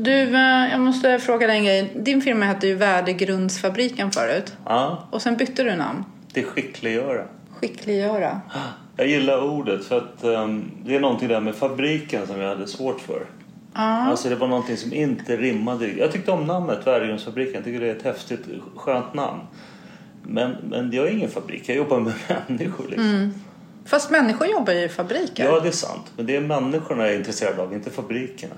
Du, eh, jag måste fråga dig en grej. Din firma hette ju Värdegrundsfabriken förut. Ja, Och sen bytte du namn. det är skickliggöra. Skickliggöra. Jag gillar ordet för att ehm, det är någonting där med fabriken som jag hade svårt för. Ja. Alltså det var någonting som inte rimmade. Jag tyckte om namnet Värdegrundsfabriken. Jag tycker det är ett häftigt, skönt namn. Men, men jag är ingen fabrik. Jag jobbar med människor liksom. Fast människor jobbar ju i fabriker. Ja, det är sant. Men det är människorna jag är intresserad av, inte fabrikerna.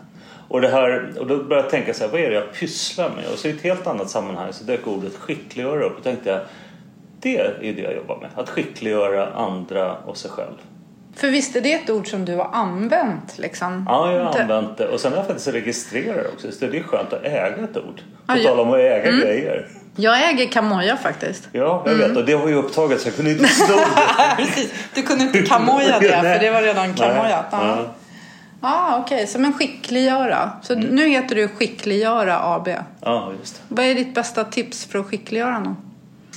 Och, det här, och då började jag tänka så här, vad är det jag pysslar med? Och så i ett helt annat sammanhang så dök ordet skickliggöra upp. Och tänkte jag, det är det jag jobbar med. Att skickliggöra andra och sig själv. För visst är det ett ord som du har använt liksom? Ja, jag har använt det. Och sen har jag faktiskt registrerat det också. Så det är skönt att äga ett ord. På ja. tal om att äga grejer. Jag äger Kamoja faktiskt. Ja, jag vet. Och det var ju upptaget så jag kunde inte sno det. Precis. Du kunde inte kamoja det för det var redan kamojat. Ja. Ah, okej. Så men skickliggöra. Så Mm. nu heter du Skickliggöra AB. ja, just det. Vad är ditt bästa tips för att skickliggöra någon?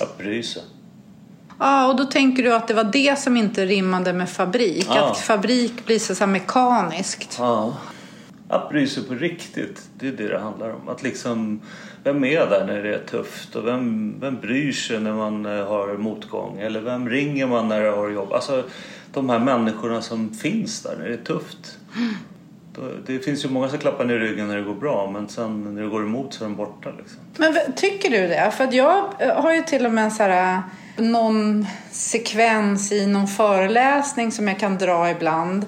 Att bry sig. Ja, och då tänker du att det var det som inte rimmade med fabrik. Ja. Att fabrik blir så, så mekaniskt. Ja. Att bry sig på riktigt, det är det det handlar om. Att liksom, vem är där när det är tufft? Och vem, vem bryr sig när man eh, har motgång? Eller vem ringer man när det har jobb? Alltså de här människorna som finns där när det är tufft. Det finns ju många som klappar ner ryggen när det går bra men sen när det går emot så är de borta. Liksom. Men tycker du det? För jag eh, har ju till och med så här, någon sekvens i någon föreläsning som jag kan dra ibland.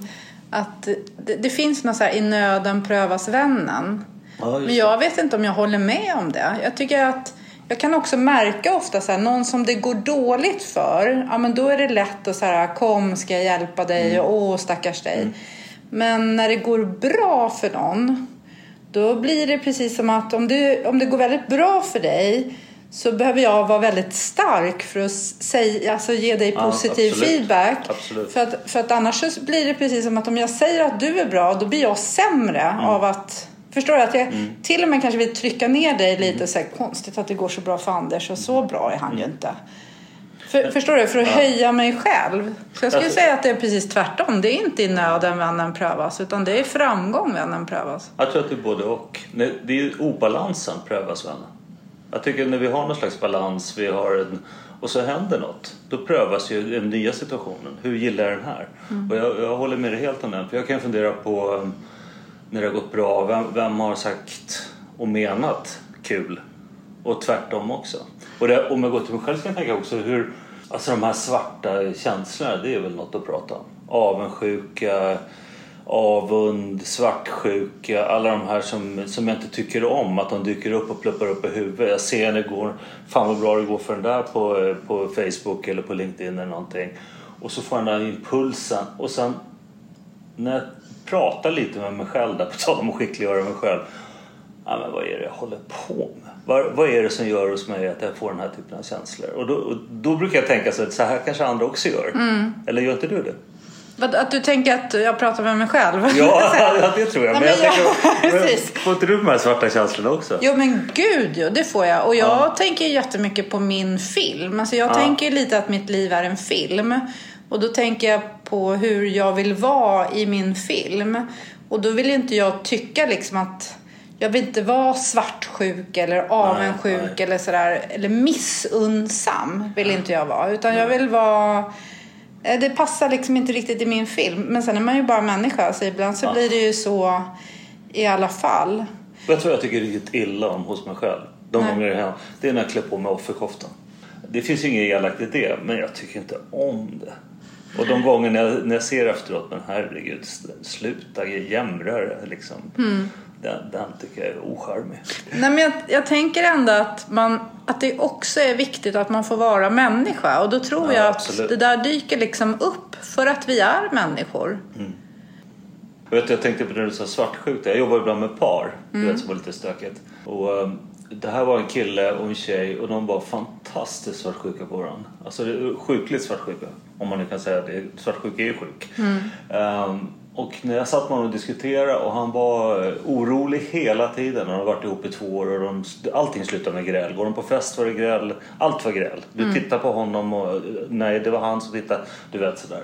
Att det, det finns något så här, i nöden prövas vännen. Ja, Men jag vet inte om jag håller med om det. Jag tycker att jag kan också märka ofta så här, någon som det går dåligt för. Ja, men då är det lätt att så här, kom ska jag hjälpa dig och åh stackars dig. Men när det går bra för någon. Då blir det precis som att om det, om det går väldigt bra för dig. Så behöver jag vara väldigt stark för att säga, alltså ge dig Ja, positiv absolut. feedback. Absolut. För att, för att annars blir det precis som att om jag säger att du är bra, då blir jag sämre Mm. av att... Förstår du? Att jag till och med kanske vill trycka ner dig lite och säga konstigt att det går så bra för Anders och så bra är han ju inte. För, förstår du? För att höja mig själv. Så jag skulle Alltså- säga att det är precis tvärtom. Det är inte i nöden vännen prövas utan det är i framgång vännen prövas. Jag tror att det är både och. Det är ju obalansen prövas väl. Jag tycker när vi har någon slags balans vi har en, och så händer något. Då prövas ju den nya situationen. Hur gillar jag den här? Och jag, jag håller med dig helt om den. För jag kan fundera på när det har gått bra. Vem, vem har sagt och menat kul? Och tvärtom också. Och det, om jag går till mig själv så kan jag tänka också hur Alltså de här svarta känslorna, det är väl något att prata om. Avundsjuka, avund, svartsjuka, alla de här som, som jag inte tycker om. Att de dyker upp och pluppar upp i huvudet. Jag ser när går, fan vad bra det går för den där på, på Facebook eller på LinkedIn eller någonting. Och så får jag den där impulsen. Och sen när jag pratar lite med mig själv där, på tal om att skickliggöra mig själv. Ja, men vad är det jag håller på med? Vad, vad är det som gör hos mig att jag får den här typen av känslor? Och då, och då brukar jag tänka så att så här kanske andra också gör. Eller gör inte du det? Att du tänker att jag pratar med mig själv? Ja, ja det tror jag. Nej, Men jag men tänker, ja, men precis. får inte du de här svarta känslorna också? Jo men gud jo, det får jag. Och jag tänker jättemycket på min film. Alltså jag Ja. tänker lite att mitt liv är en film. Och då tänker jag på hur jag vill vara i min film. Och då vill inte jag tycka liksom att jag vill inte vara svartsjuk eller avundsjuk nej. eller sådär. Eller missunnsam vill inte jag vara. Utan jag vill vara... eh, Det passar liksom inte riktigt i min film. Men sen är man ju bara människa. Så ibland så Ja. blir det ju så i alla fall. Jag tror jag tycker riktigt illa om hos mig själv. De Nej. gånger det händer. Det är när jag klär på mig offerkoftan. Det finns ju inget elakt i det, men jag tycker inte om det. Och de gånger när jag, när jag ser efteråt, men herregud, sluta jämra det, liksom. Mm. Den, den tycker jag är ocharmig. Nej, men jag, jag tänker ändå att, man, att det också är viktigt att man får vara människa. Och då tror Ja, jag att absolut. det där dyker liksom upp för att vi är människor. Jag, vet, jag tänkte på det du sa svartsjuka. Jag jobbar ibland med par, du Mm. vet, som var lite stökigt. Och, um, det här var en kille och en tjej och de var fantastiskt svartsjuka på varandra. Alltså det är sjukligt svartsjuka, om man nu kan säga det. Svartsjuka är ju sjuk. Um, och när jag satt med honom och diskuterade och han var eh, orolig hela tiden. Han har varit ihop i två år och de, allting slutar med gräl. Går de på fest var det gräl. Allt var gräl. Du tittar på honom och nej, det var han som tittade. Du vet sådär.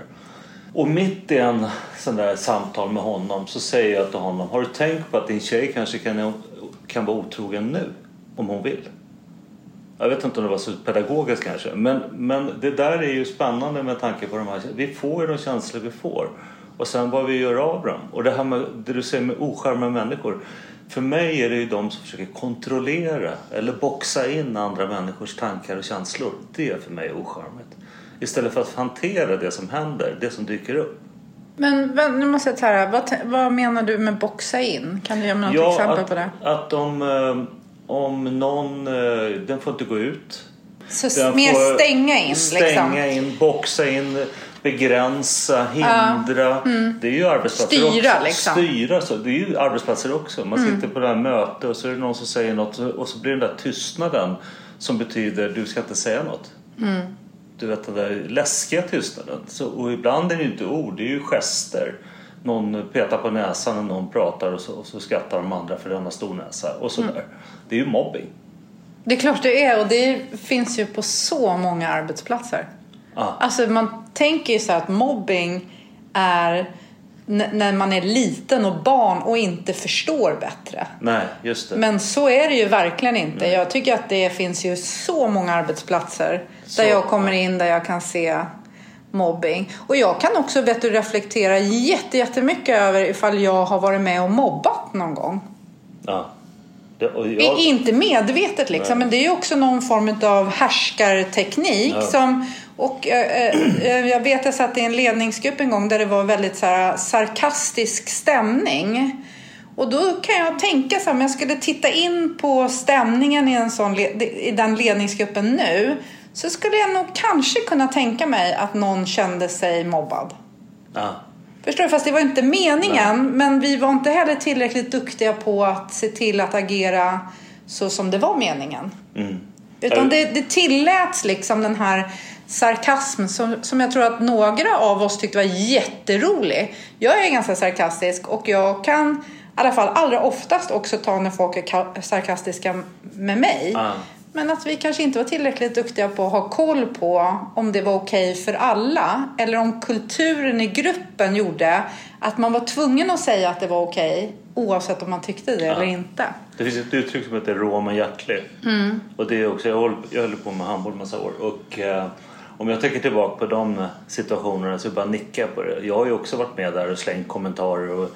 Och mitt i en sån där samtal med honom så säger jag till honom Har du tänkt på att din tjej kanske kan, kan vara otrogen nu? Om hon vill. Jag vet inte om det var så pedagogiskt kanske. Men, men det där är ju spännande med tanke på de här. Vi får ju de känslor vi får. Och sen vad vi gör av dem. Och det här med det du säger med ocharmiga människor. För mig är det ju de som försöker kontrollera eller boxa in andra människors tankar och känslor. Det är för mig ocharmigt. Istället för att hantera det som händer, det som dyker upp. Men nu måste jag ta här, vad, vad menar du med boxa in? Kan du ge mig något ja, exempel att, på det? Att om, eh, om någon, eh, den får inte gå ut. Så Den mer stänga in Stänga liksom? in, boxa in, begränsa, hindra. Det är ju arbetsplatser Styra, också. liksom. Styra, så. Det är ju arbetsplatser också. Man sitter på det här mötet och så är det någon som säger något och så blir den där tystnaden som betyder du ska inte säga något. Du vet den där läskiga tystnaden. Så, och ibland är det ju inte ord, det är ju gester. Någon petar på näsan när någon pratar och så, och så skrattar de andra för den har stor näsa och sådär. Det är ju mobbing. Det är klart det är och det finns ju på så många arbetsplatser. Ah. Alltså man tänker ju så här att mobbing är när man är liten och barn och inte förstår bättre. Nej, just det. Men så är det ju verkligen inte. Jag tycker att det finns ju så många arbetsplatser Så, där jag kommer in där jag kan se mobbing. Och jag kan också vet du, reflektera jätte, jättemycket över ifall jag har varit med och mobbat någon gång. Ja. Det, jag, är Inte medvetet liksom, men det är också någon form av härskarteknik. Ja. Som, och, eh, eh, jag vet jag satt i en ledningsgrupp en gång där det var väldigt så här, sarkastisk stämning. Och då kan jag tänka så här, om jag skulle titta in på stämningen i, en sån, i den ledningsgruppen nu så skulle jag nog kanske kunna tänka mig att någon kände sig mobbad. ja. Förstår du? Fast det var inte meningen. Men vi var inte heller tillräckligt duktiga på att se till att agera så som det var meningen. Mm. Utan det, det tilläts liksom den här sarkasm som, som jag tror att några av oss tyckte var jätterolig. Jag är ganska sarkastisk och jag kan i alla fall allra oftast också ta när folk är ka- sarkastiska med mig. Ja. Men att vi kanske inte var tillräckligt duktiga på att ha koll på om det var okej för alla. Eller om kulturen i gruppen gjorde att man var tvungen att säga att det var okej oavsett om man tyckte det eller inte. Det finns ett uttryck som heter men hjärtlig. Mm. Och det är också, jag håller, jag håller på med handboll massa år. Och eh, om jag tänker tillbaka på de situationerna så bara nickar jag på det. Jag har ju också varit med där och slängt kommentarer. Och,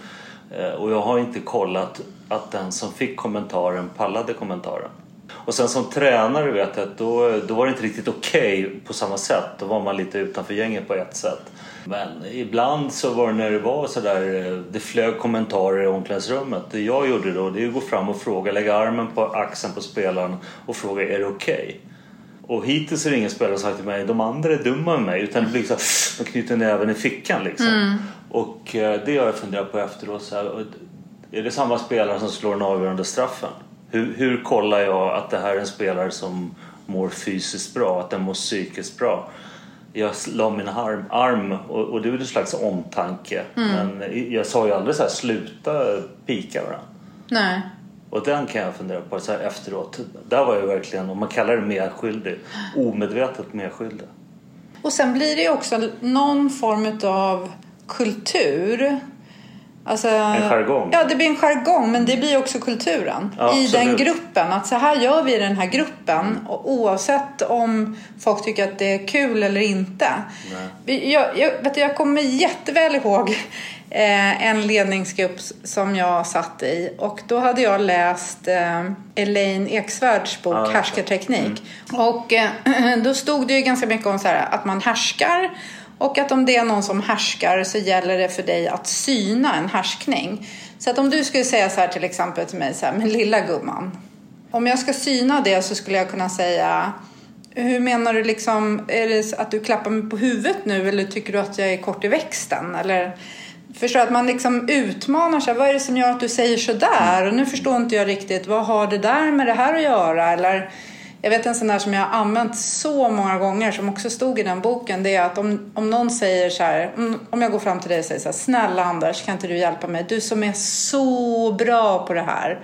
eh, och jag har inte kollat att den som fick kommentaren pallade kommentaren. Och sen som tränare vet jag att då, då var det inte riktigt okej på samma sätt. Då var man lite utanför gänget på ett sätt. Men ibland så var det när det var sådär, eh, det flög kommentarer i omklädningsrummet. Det jag gjorde då det är att gå fram och fråga, lägga armen på axeln på spelaren och fråga är det okej? Och hittills är det ingen spelare som sagt till mig de andra är dumma med mig utan det blir så här, de knyter näven i fickan liksom. Och eh, det har jag funderat på efteråt. Så här, är det samma spelare som slår den avgörande straffen? Hur, hur kollar jag att det här är en spelare som mår fysiskt bra, att den mår psykiskt bra? Jag la min arm, arm och, och det är väl en slags omtanke. Men jag sa ju aldrig så här, sluta pika varandra. Nej. Och den kan jag fundera på så här efteråt. Där var jag verkligen, om man kallar det medskyldig, omedvetet medskyldig. Och sen blir det ju också någon form av kultur. Alltså, En jargong. Ja, det blir en jargong, men det blir också kulturen Ja, i den absolut. gruppen. Att så här gör vi i den här gruppen, och oavsett om folk tycker att det är kul eller inte. Vi- Jag, jag, vet du, jag kommer jätteväl ihåg eh, en ledningsgrupp som jag satt i och då hade jag läst eh, Elaine Eksvärds bok Ja. Härskarteknik. Och eh, då stod det ju ganska mycket om så här, att man härskar och att om det är någon som härskar så gäller det för dig att syna en härskning. Så att om du skulle säga så här till exempel till mig så här, men lilla gumman. Om jag ska syna det så skulle jag kunna säga hur menar du liksom, är det att du klappar mig på huvudet nu eller tycker du att jag är kort i växten? Eller, förstår att man liksom utmanar sig. Vad är det som gör att du säger så där? Och nu förstår inte jag riktigt, vad har det där med det här att göra? Eller, jag vet en sån där som jag har använt så många gånger som också stod i den boken. Det är att om, om någon säger så här, om, jag går fram till dig och säger så här, snälla Anders kan inte du hjälpa mig? Du som är så bra på det här.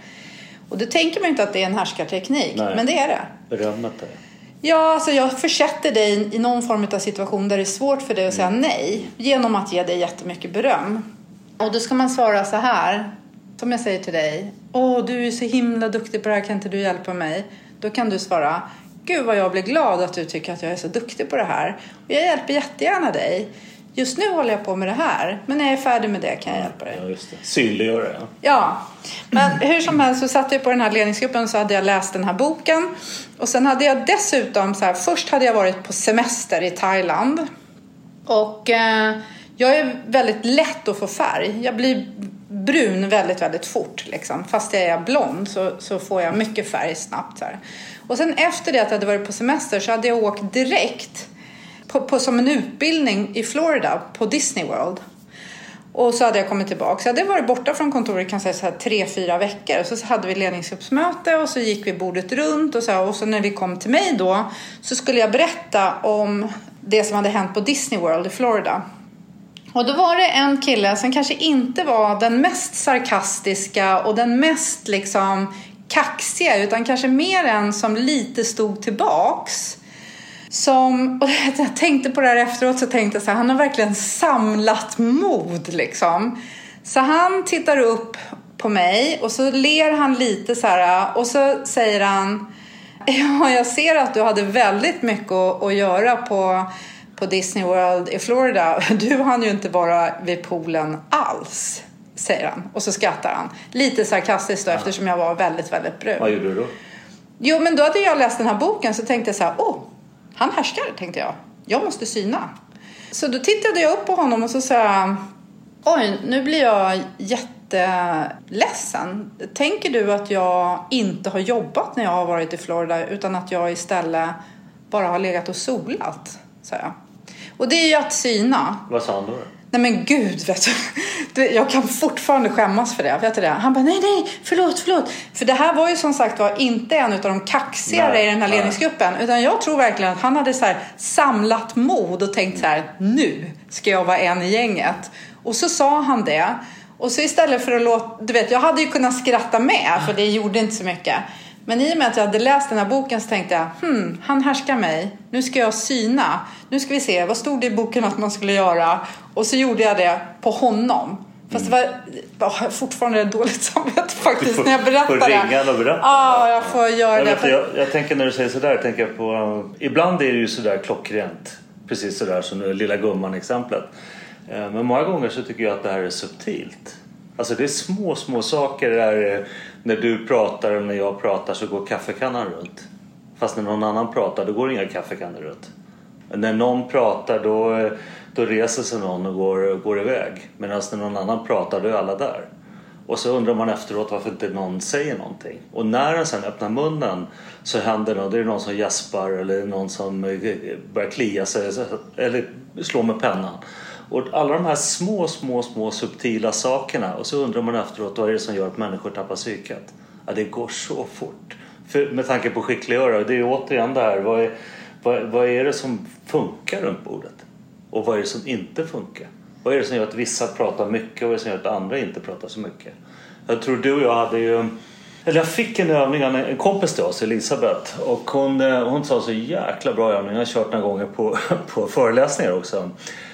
Och då tänker man ju inte att det är en härskarteknik, Nej. men det är det. Berömmet är Ja, alltså jag försätter dig i någon form av situation där det är svårt för dig att säga Mm. nej genom att ge dig jättemycket beröm. Och då ska man svara så här, som jag säger till dig. Åh, du är så himla duktig på det här, kan inte du hjälpa mig? Då kan du svara, Gud vad jag blir glad att du tycker att jag är så duktig på det här. Och jag hjälper jättegärna dig. Just nu håller jag på med det här, men när jag är färdig med det kan jag hjälpa dig. Ja, just det. Synliggöra, ja. Ja, men hur som helst så satt jag på den här ledningsgruppen så hade jag läst den här boken. Och sen hade jag dessutom så här, först hade jag varit på semester i Thailand. Och eh, jag är väldigt lätt att få färg. Jag blir brun väldigt, väldigt fort liksom. Fast jag är blond så, så får jag mycket färg snabbt så här. Och sen efter det att jag hade varit på semester så hade jag åkt direkt på, på, som en utbildning i Florida på Disney World. Och så hade jag kommit tillbaka. Så jag hade varit borta från kontoret kan säga så här, tre, fyra veckor. Och så hade vi ledningsgruppsmöte och så gick vi bordet runt. Och så, och så när vi kom till mig då så skulle jag berätta om det som hade hänt på Disney World i Florida. Och då var det en kille som kanske inte var den mest sarkastiska och den mest liksom kaxiga utan kanske mer en som lite stod tillbaks. Som, och jag tänkte på det här efteråt så tänkte jag så här, han har verkligen samlat mod liksom. Så han tittar upp på mig och så ler han lite så här och så säger han Ja, jag ser att du hade väldigt mycket att, att göra på, på Disney World i Florida. Du hann ju inte vara vid poolen alls, säger han. Och så skrattar han. Lite sarkastiskt då, eftersom jag var väldigt, väldigt brun. Vad gjorde du då? Jo, men då hade jag läst den här boken så tänkte jag så här, åh, han härskar, tänkte jag. Jag måste syna. Så då tittade jag upp på honom och så sa jag, oj, nu blir jag jätteledsen. Tänker du att jag inte har jobbat när jag har varit i Florida utan att jag istället bara har legat och solat? sa jag. Och det är ju att syna. Vad sa han då? Nej men gud, vet du. Jag kan fortfarande skämmas för det. Vet du det? Han bara, nej, nej, förlåt, förlåt. För det här var ju som sagt var inte en av de kaxigare Nej, i den här nej. ledningsgruppen. Utan jag tror verkligen att han hade så här samlat mod och tänkt så här, nu ska jag vara en i gänget. Och så sa han det. Och så istället för att låta, du vet, jag hade ju kunnat skratta med för det gjorde inte så mycket. Men i och med att jag hade läst den här boken så tänkte jag, hmm, han härskar mig. Nu ska jag syna. Nu ska vi se, vad stod det i boken att man skulle göra? Och så gjorde jag det på honom. Fast det var ja, fortfarande dåligt samvete faktiskt får- när jag berättar får det. ringa och berätta. Ja, jag får göra Jag, det. vet, jag, jag tänker när du säger sådär, tänker jag på... eh, Ibland är det ju sådär klockrent. Precis sådär som det lilla gumman-exemplet. Eh, Men många gånger så tycker jag att det här är subtilt. Alltså det är små, små saker där eh, när du pratar och när jag pratar så går kaffekannan runt. Fast när någon annan pratar då går inga kaffekannor runt. När någon pratar då, då reser sig någon och går, går iväg. Medan när någon annan pratar då är alla där. Och så undrar man efteråt varför inte någon säger någonting. Och när den sen öppnar munnen så händer något. Det är någon som gäspar eller någon som börjar klia sig eller slå med pennan. Och alla de här små, små, små subtila sakerna och så undrar man efteråt vad är det som gör att människor tappar psyket? Ja, det går så fort. För, med tanke på skickliggörare, det är återigen det här. Vad är, vad, vad är det som funkar runt bordet? Och vad är det som inte funkar? Vad är det som gör att vissa pratar mycket och vad är det som gör att andra inte pratar så mycket? Jag tror du och jag hade ju... Eller jag fick en övning av en kompis till oss, Elisabeth. Och hon, eh, hon sa så jäkla bra övning. Jag har kört några gånger på, på föreläsningar också.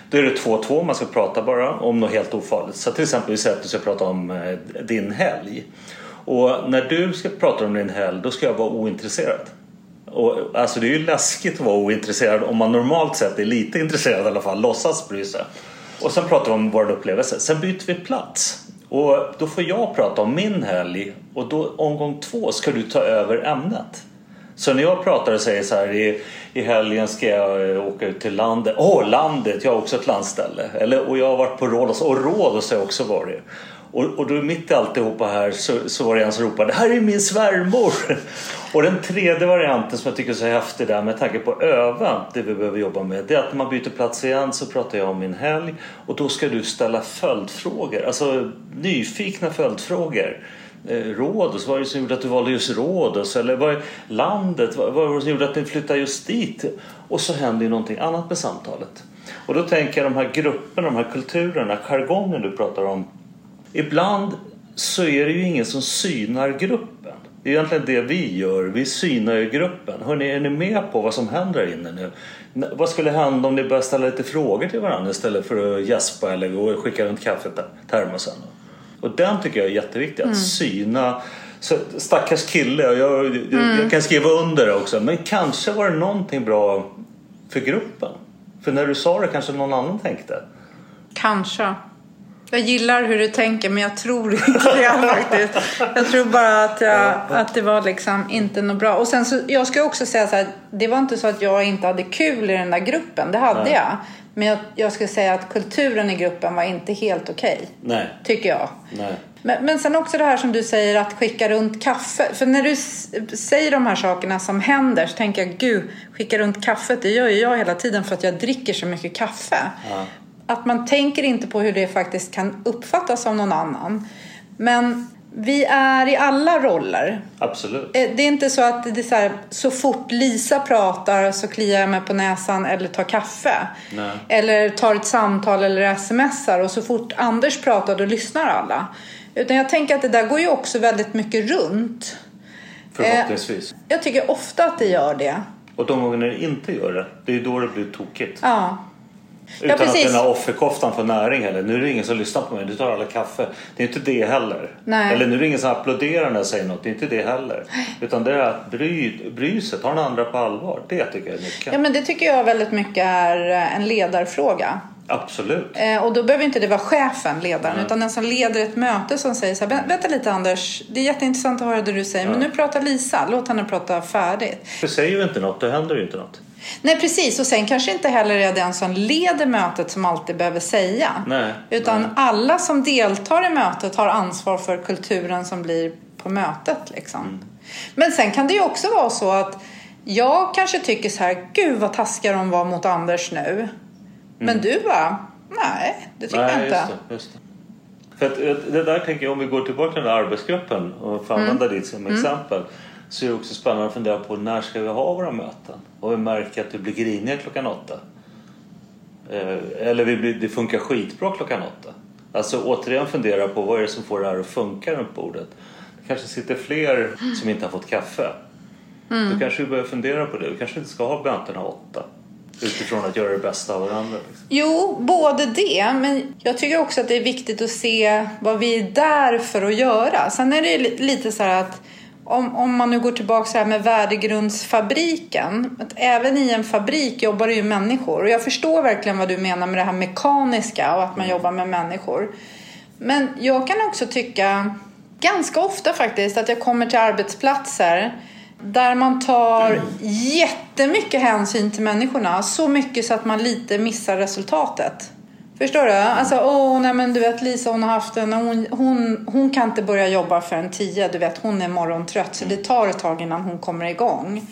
Då är det två och två, man ska prata bara om något helt ofarligt. Så till exempel vi säger att du ska prata om eh, din helg. Och när du ska prata om din helg, då ska jag vara ointresserad. Och, alltså det är ju läskigt att vara ointresserad om man normalt sett är lite intresserad i alla fall, låtsas bry sig. Och sen pratar vi om vår upplevelse. Sen byter vi plats. Och då får jag prata om min helg och då omgång två ska du ta över ämnet. Så när jag pratar och säger så här i, i helgen ska jag eh, åka ut till landet. Åh, oh, landet! Jag har också ett landställe. Eller, och jag har varit på Rhodos. Och Rhodos har jag också varit. Och, och då mitt i alltihopa här så, så var det en som ropade Det här är min svärmor! Och den tredje varianten som jag tycker är så häftig där med tanke på öva det vi behöver jobba med. Det är att när man byter plats igen så pratar jag om min helg och då ska du ställa följdfrågor. Alltså nyfikna följdfrågor. Eh, Rhodos, vad var det som gjorde att du valde just Rhodos? Eller vad är landet? Vad var det som gjorde att ni flyttade just dit? Och så händer ju någonting annat med samtalet. Och då tänker jag de här grupperna, de här kulturerna, jargongen du pratar om. Ibland så är det ju ingen som synar gruppen. Det är egentligen det vi gör. Vi synar ju gruppen. Hörrni, är ni med på vad som händer här inne nu? Vad skulle hända om ni började ställa lite frågor till varandra istället för att gäspa eller gå och skicka runt kaffetermosen? Och den tycker jag är jätteviktig. Att syna. Så, stackars kille, jag, jag, jag kan skriva under det också. Men kanske var det någonting bra för gruppen. För när du sa det kanske någon annan tänkte. Kanske. Jag gillar hur du tänker men jag tror inte det faktiskt. Jag tror bara att, jag, att det var liksom inte något bra. Och sen så, jag ska också säga så här, det var inte så att jag inte hade kul i den där gruppen. Det hade Nej. jag. Men jag, jag ska säga att kulturen i gruppen var inte helt okej. Nej. Tycker jag. Nej. Men, men sen också det här som du säger att skicka runt kaffe. För när du säger de här sakerna som händer så tänker jag gud, skicka runt kaffet det gör ju jag hela tiden för att jag dricker så mycket kaffe. Ja. Att man tänker inte på hur det faktiskt kan uppfattas av någon annan. Men vi är i alla roller. Absolut. Eh, Det är inte så att det är så här, så fort Lisa pratar så kliar jag mig på näsan eller tar kaffe. Nej. Eller tar ett samtal eller smsar och så fort Anders pratar då lyssnar alla. Utan jag tänker att det där går ju också väldigt mycket runt. Förhoppningsvis. Jag tycker ofta att det gör det. Och de gånger det inte gör det, det är ju då det blir tokigt. Ja. Utan att precis. den här offerkoftan får näring heller. Nu är det ingen som lyssnar på mig, du tar alla kaffe. Det är inte det heller. Nej. Eller nu är det ingen som applåderar när jag säger något, det är inte det heller. Utan det är att bry, bry sig, ta den andra på allvar. Det tycker jag är nyckeln. ja, men det tycker jag väldigt mycket är eh, en ledarfråga. Absolut. Eh, och då behöver inte det vara chefen, ledaren, utan den som leder ett möte som säger så här, "Vä- vänta lite Anders, det är jätteintressant att höra det du säger, men nu pratar Lisa, låt henne prata färdigt. För säger vi inte något, då händer ju inte något. Nej precis, och sen kanske inte heller är den som leder mötet som alltid behöver säga. Nej, Utan nej. alla som deltar i mötet har ansvar för kulturen som blir på mötet. Liksom. Mm. Men sen kan det ju också vara så att jag kanske tycker så här, gud vad taskiga de var mot Anders nu. Men du bara, nej det tycker jag Mm. Nej, inte. just det, just det. För att, eh, det där tänker jag, om vi går tillbaka till den där arbetsgruppen och får Mm. använda dit som exempel. Så är det också spännande att fundera på när ska vi ha våra möten? Och vi märker att det blir griniga klockan åtta. Eh, Eller vi blir, det funkar skitbra klockan åtta. Alltså återigen fundera på vad är det som får det här att funka runt bordet. Det kanske sitter fler som inte har fått kaffe. Mm. Då kanske vi börjar fundera på det. Vi kanske inte ska ha mötena åtta. Utifrån att göra det bästa av varandra. Liksom. Jo, både det, men jag tycker också att det är viktigt att se vad vi är där för att göra. Sen är det lite så här att om, om man nu går tillbaka så här med värdegrundsfabriken. Att även i en fabrik jobbar det ju människor. Och jag förstår verkligen vad du menar med det här mekaniska och att man jobbar med människor. Men jag kan också tycka, ganska ofta faktiskt, att jag kommer till arbetsplatser där man tar jättemycket hänsyn till människorna. Så mycket så att man lite missar resultatet. Förstår du? Alltså, åh, nej men du vet Lisa hon har haft en, hon, hon, hon kan inte börja jobba förrän tio. Du vet hon är morgontrött så det tar ett tag innan hon kommer igång.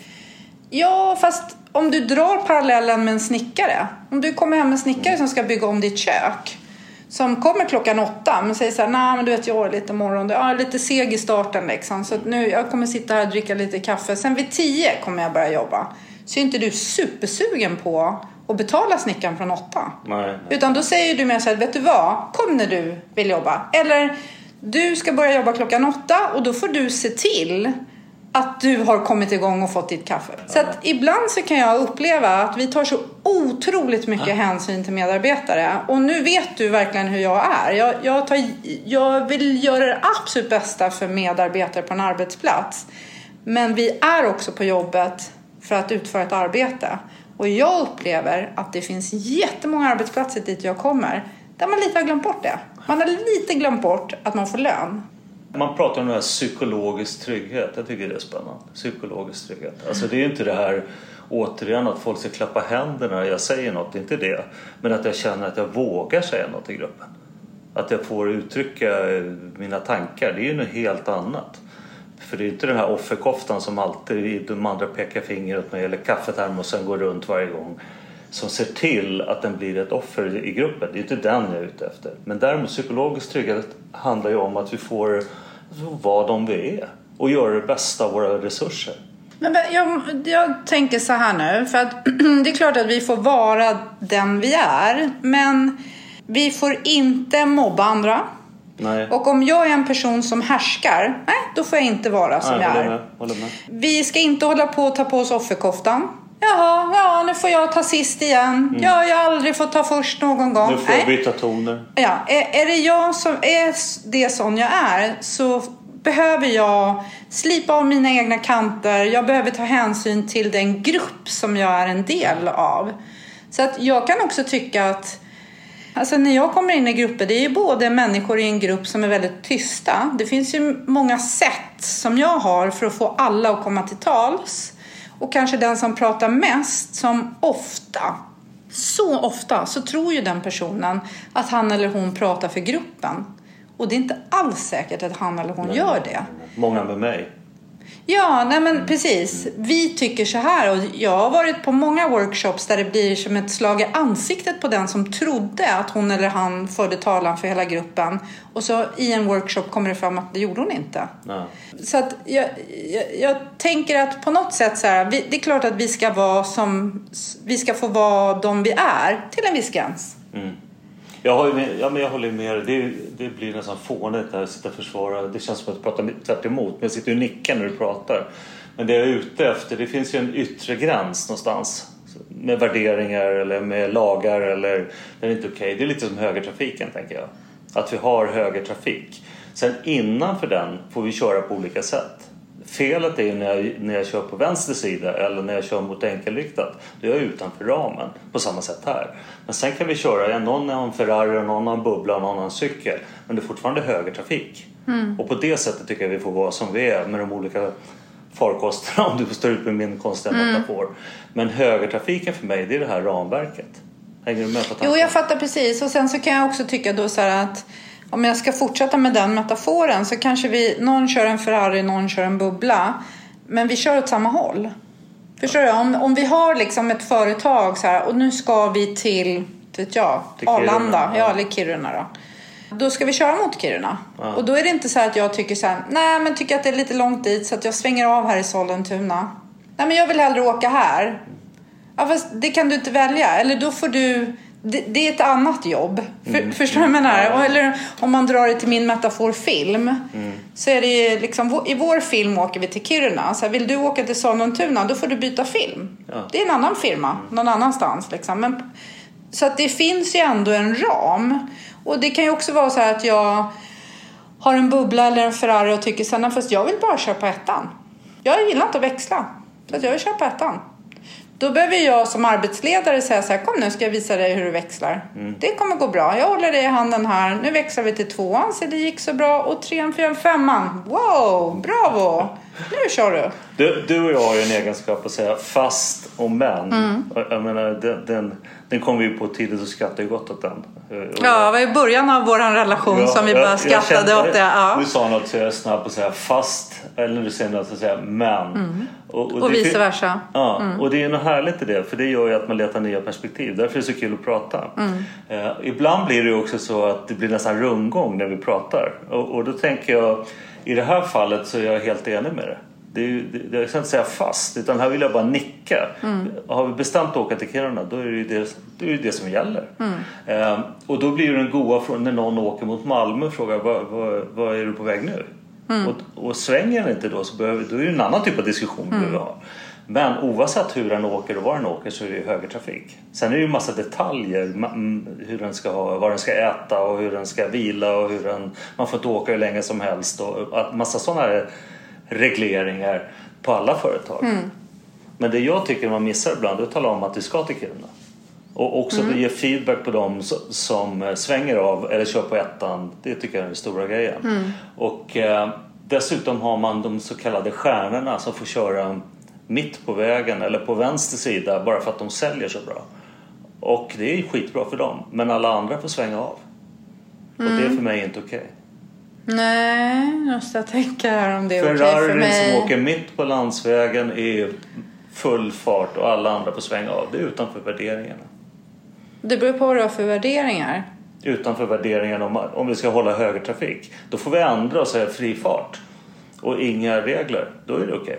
Ja, fast om du drar parallellen med en snickare. Om du kommer hem med en snickare som ska bygga om ditt kök. Som kommer klockan åtta men säger så här, nej men du vet jag är lite morgon, jag är lite seg i starten liksom. Så att nu, jag kommer sitta här och dricka lite kaffe. Sen vid tio kommer jag börja jobba. Så är inte du supersugen på att betala snickaren från åtta. Nej, nej. Utan då säger du mer så här, vet du vad? Kom när du vill jobba. Eller du ska börja jobba klockan åtta och då får du se till att du har kommit igång och fått ditt kaffe. Så att ibland så kan jag uppleva att vi tar så otroligt mycket hänsyn till medarbetare. Och nu vet du verkligen hur jag är. Jag, jag, tar, jag vill göra det absolut bästa för medarbetare på en arbetsplats. Men vi är också på jobbet för att utföra ett arbete. Och jag upplever att det finns jättemånga arbetsplatser dit jag kommer där man lite har glömt bort det. Man har lite glömt bort att man får lön. Man pratar om det här psykologisk trygghet. Jag tycker det är spännande. Psykologisk trygghet. Alltså det är ju inte det här återigen att folk ska klappa händerna när jag säger något. Det är inte det. Men att jag känner att jag vågar säga något i gruppen. Att jag får uttrycka mina tankar. Det är ju något helt annat. För det är inte den här offerkoftan som alltid de andra pekar finger åt mig eller kaffetermosen går runt varje gång som ser till att den blir ett offer i gruppen. Det är inte den jag är ute efter. Men däremot psykologisk trygghet handlar ju om att vi får vara de vi är och göra det bästa av våra resurser. Men jag, jag tänker så här nu, för att det är klart att vi får vara den vi är, men vi får inte mobba andra. Nej. Och om jag är en person som härskar, nej, då får jag inte vara som Nej, jag är. med, med. Vi ska inte hålla på och ta på oss offerkoftan. Jaha, ja, nu får jag ta sist igen. Ja, jag har aldrig fått ta först någon gång. Mm. Nu får jag byta toner. Ja, är, är det jag som är det sån jag är så behöver jag slipa av mina egna kanter. Jag behöver ta hänsyn till den grupp som jag är en del av. Så att jag kan också tycka att Alltså när jag kommer in i grupper, det är ju både människor i en grupp som är väldigt tysta. Det finns ju många sätt som jag har för att få alla att komma till tals. Och kanske den som pratar mest, som ofta, så ofta, så tror ju den personen att han eller hon pratar för gruppen. Och det är inte alls säkert att han eller hon gör det. Många med mig. Ja, nej men precis. Vi tycker så här och jag har varit på många workshops där det blir som ett slag i ansiktet på den som trodde att hon eller han förde talan för hela gruppen. Och så i en workshop kommer det fram att det gjorde hon inte. Ja. Så att jag, jag, jag tänker att på något sätt så här, vi, det är klart att vi ska vara som, vi ska få vara de vi är till en viss gräns. Jag, har ju med, ja, men jag håller med det, det blir nästan fånigt att sitta och försvara. Det känns som att prata tvärt emot. Men jag sitter ju och nickar när du pratar. Men det jag är ute efter, det finns ju en yttre gräns någonstans. Med värderingar eller med lagar eller det är inte okej. Det är lite som högertrafiken tänker jag. Att vi har högertrafik. Sen innanför den får vi köra på olika sätt. Felet är när jag, när jag kör på vänster sida eller när jag kör mot enkelriktat. Då är jag utanför ramen på samma sätt här. Men sen kan vi köra, någon har en Ferrari, någon har en bubbla någon har en cykel. Men det är fortfarande högertrafik. Och på det sättet tycker jag vi får vara som vi är med de olika farkosterna om du står ut med min konstiga metafor. Men högertrafiken för mig, det är det här ramverket. Hänger du med på tanken? Jo, jag fattar precis. Och sen så kan jag också tycka då så här att om jag ska fortsätta med den metaforen så kanske vi, någon kör en Ferrari, någon kör en bubbla. Men vi kör åt samma håll. Förstår du? Om, om vi har liksom ett företag så här och nu ska vi till, vet jag, Till Arlanda, ja. ja. eller Kiruna då. Då ska vi köra mot Kiruna. Ja. Och då är det inte så här att jag tycker så här, nej men tycker att det är lite långt dit så att jag svänger av här i Sollentuna. Nej men jag vill hellre åka här. Ja, fast det kan du inte välja. Eller då får du... Det, det är ett annat jobb. För, Förstår du vad jag menar? Eller om man drar det till min metafor film. Så är det liksom, i vår film åker vi till Kiruna. Så här, vill du åka till Sollentuna, då får du byta film. Ja. Det är en annan firma, någon annanstans. Liksom. Men, så att det finns ju ändå en ram. Och det kan ju också vara så här att jag har en bubbla eller en Ferrari och tycker sen, fast jag vill bara köra på ettan. Jag gillar inte att växla. Så att jag vill köra på ettan. Då behöver jag som arbetsledare säga så här, kom nu ska jag visa dig hur du växlar. Det kommer gå bra. Jag håller dig i handen här. Nu växlar vi till tvåan, så det gick så bra. Och trean, fyran, femman. Wow, bravo! Nu kör du. Du, du och jag har ju en egenskap att säga fast och men. Mm. Jag menar, den, den, den kom vi ju på tidigt och skrattade ju gott åt den. Och Ja, det var i början av vår relation Ja, som vi jag- bara jag skrattade kände- åt det. Ja. Du sa något så jag är snabb på att säga fast eller något så säger jag men. Och, Mm. Och det- vice versa. Ja, och det är något härligt i det för det gör ju att man letar nya perspektiv. Därför är det så kul att prata. Mm. Eh, ibland blir det ju också så att det blir nästan rundgång när vi pratar. Och, och då tänker jag i det här fallet så är jag helt enig med det. Det är, det, jag ska inte säga fast utan här vill jag bara nicka. Mm. Har vi bestämt att åka till Kiruna då är det ju det, det, är det som gäller. Mm. Eh, och då blir ju den goa frågan när någon åker mot Malmö och frågar vad, vad, vad är du på väg nu? Mm. Och, och svänger den inte då så behöver, då är det en annan typ av diskussion Mm. vi ha. Men oavsett hur den åker och var den åker så är det högertrafik. Sen är det ju massa detaljer. Hur den ska ha, vad den ska äta och hur den ska vila och hur den, man får inte åka hur länge som helst. Och att massa sådana regleringar på alla företag. Mm. Men det jag tycker man missar ibland är att tala om att vi ska till Kiruna. Och också Mm. att ge feedback på dem som, eh, svänger av eller kör på ettan. Det tycker jag är den stora grejen. Mm. Och eh, dessutom har man de så kallade stjärnorna som får köra mitt på vägen eller på vänster sida bara för att de säljer så bra. Och det är skitbra för dem. Men alla andra får svänga av. Och det är för mig inte okej. Nej, nu måste jag tänka här om det är okej för Ferrarin mig. som åker mitt på landsvägen i full fart och alla andra får svänga av. Det är utanför värderingarna. Det beror på vad du har för värderingar. utanför värderingen om, om vi ska hålla högertrafik. Då får vi ändra och säga fri fart och inga regler. Då är det okej.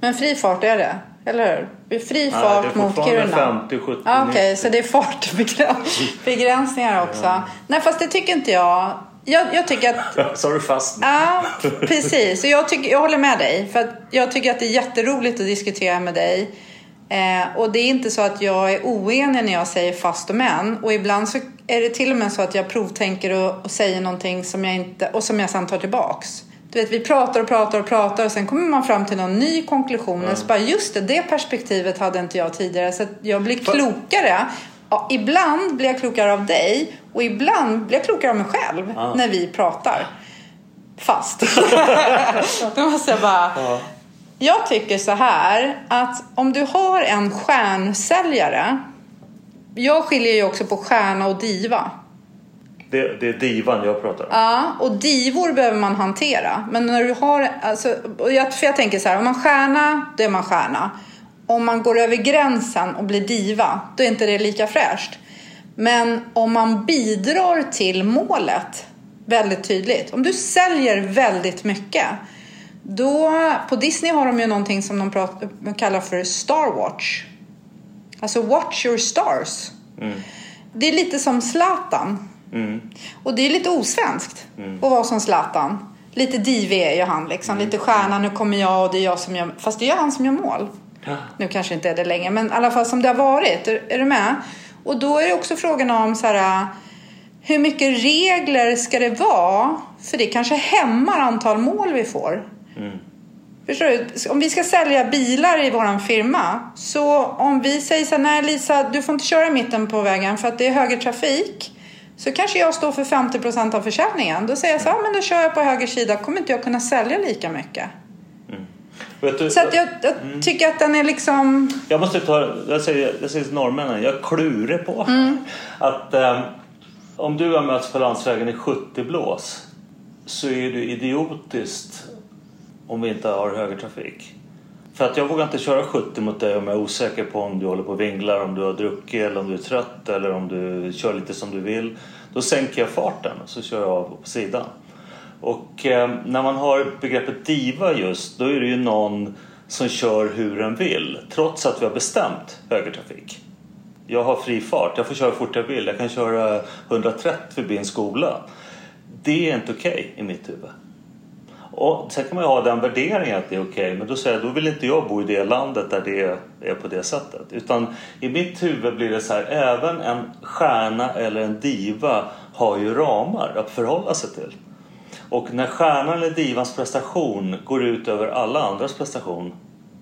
Men fri fart är det, eller hur? Fri Nej, fart är mot Kiruna. 50, 70, Ah, Okej, 90. så det är fartbegränsningar också. Nej, fast det tycker inte jag. jag, jag tycker att... Så har du fast. Ja, precis. Jag, tycker, jag håller med dig. För jag tycker att det är jätteroligt att diskutera med dig. Eh, och det är inte så att jag är oenig när jag säger fast och men. Och ibland så är det till och med så att jag provtänker och, och säger någonting som jag inte, och som jag sen tar tillbaks. Du vet, vi pratar och pratar och pratar och sen kommer man fram till någon ny konklusion. Mm. Så bara, just det, det perspektivet hade inte jag tidigare. Så jag blir klokare. Ja, ibland blir jag klokare av dig och ibland blir jag klokare av mig själv Ja. när vi pratar. Fast. Då måste jag bara... Ja. Jag tycker så här att om du har en stjärnsäljare. Jag skiljer ju också på stjärna och diva. Det, det är divan jag pratar om. Ja, och divor behöver man hantera. Men när du har, alltså, jag, för jag tänker så här, om man stjärna, då är man stjärna. Om man går över gränsen och blir diva, då är inte det lika fräscht. Men om man bidrar till målet väldigt tydligt. Om du säljer väldigt mycket. Då, på Disney har de ju någonting som de pratar, kallar för Star Watch. Alltså watch your stars. Det är lite som Zlatan. Mm. Och det är lite osvenskt att vara som Zlatan. Lite divig är ju han liksom. Lite stjärna, nu kommer jag och det är jag som gör... Fast det är han som gör mål. Ja. Nu kanske inte är det längre, men i alla fall som det har varit. Är, är du med? Och då är det också frågan om så här, hur mycket regler ska det vara? För det kanske hämmar antal mål vi får. Förstår du? Om vi ska sälja bilar i vår firma. Så om vi säger så här, nej Lisa, du får inte köra i mitten på vägen för att det är höger trafik. Så kanske jag står för 50% av försäljningen. Då säger jag så här, "Ja, men då kör jag på höger sida. Kommer inte jag kunna sälja lika mycket. Vet du, Så att jag, jag tycker att den är liksom... Jag måste ta, jag säger, jag säger till norrmännen, jag klurar på att eh, om du har mötts på landsvägen i 70 blås så är det idiotiskt om vi inte har högertrafik. För att jag vågar inte köra 70 mot dig om jag är osäker på om du håller på och vinglar, om du har druckit eller om du är trött eller om du kör lite som du vill. Då sänker jag farten och så kör jag av på sidan. Och eh, när man har begreppet diva just, då är det ju någon som kör hur den vill. Trots att vi har bestämt högertrafik. Jag har fri fart, jag får köra fort jag vill. Jag kan köra 130 förbi en skola. Det är inte okej i mitt huvud. Och sen kan man ju ha den värderingen att det är okej. men då säger jag, då vill inte jag bo i det landet där det är på det sättet. Utan i mitt huvud blir det så här, även en stjärna eller en diva har ju ramar att förhålla sig till. Och när stjärnan eller divans prestation går ut över alla andras prestation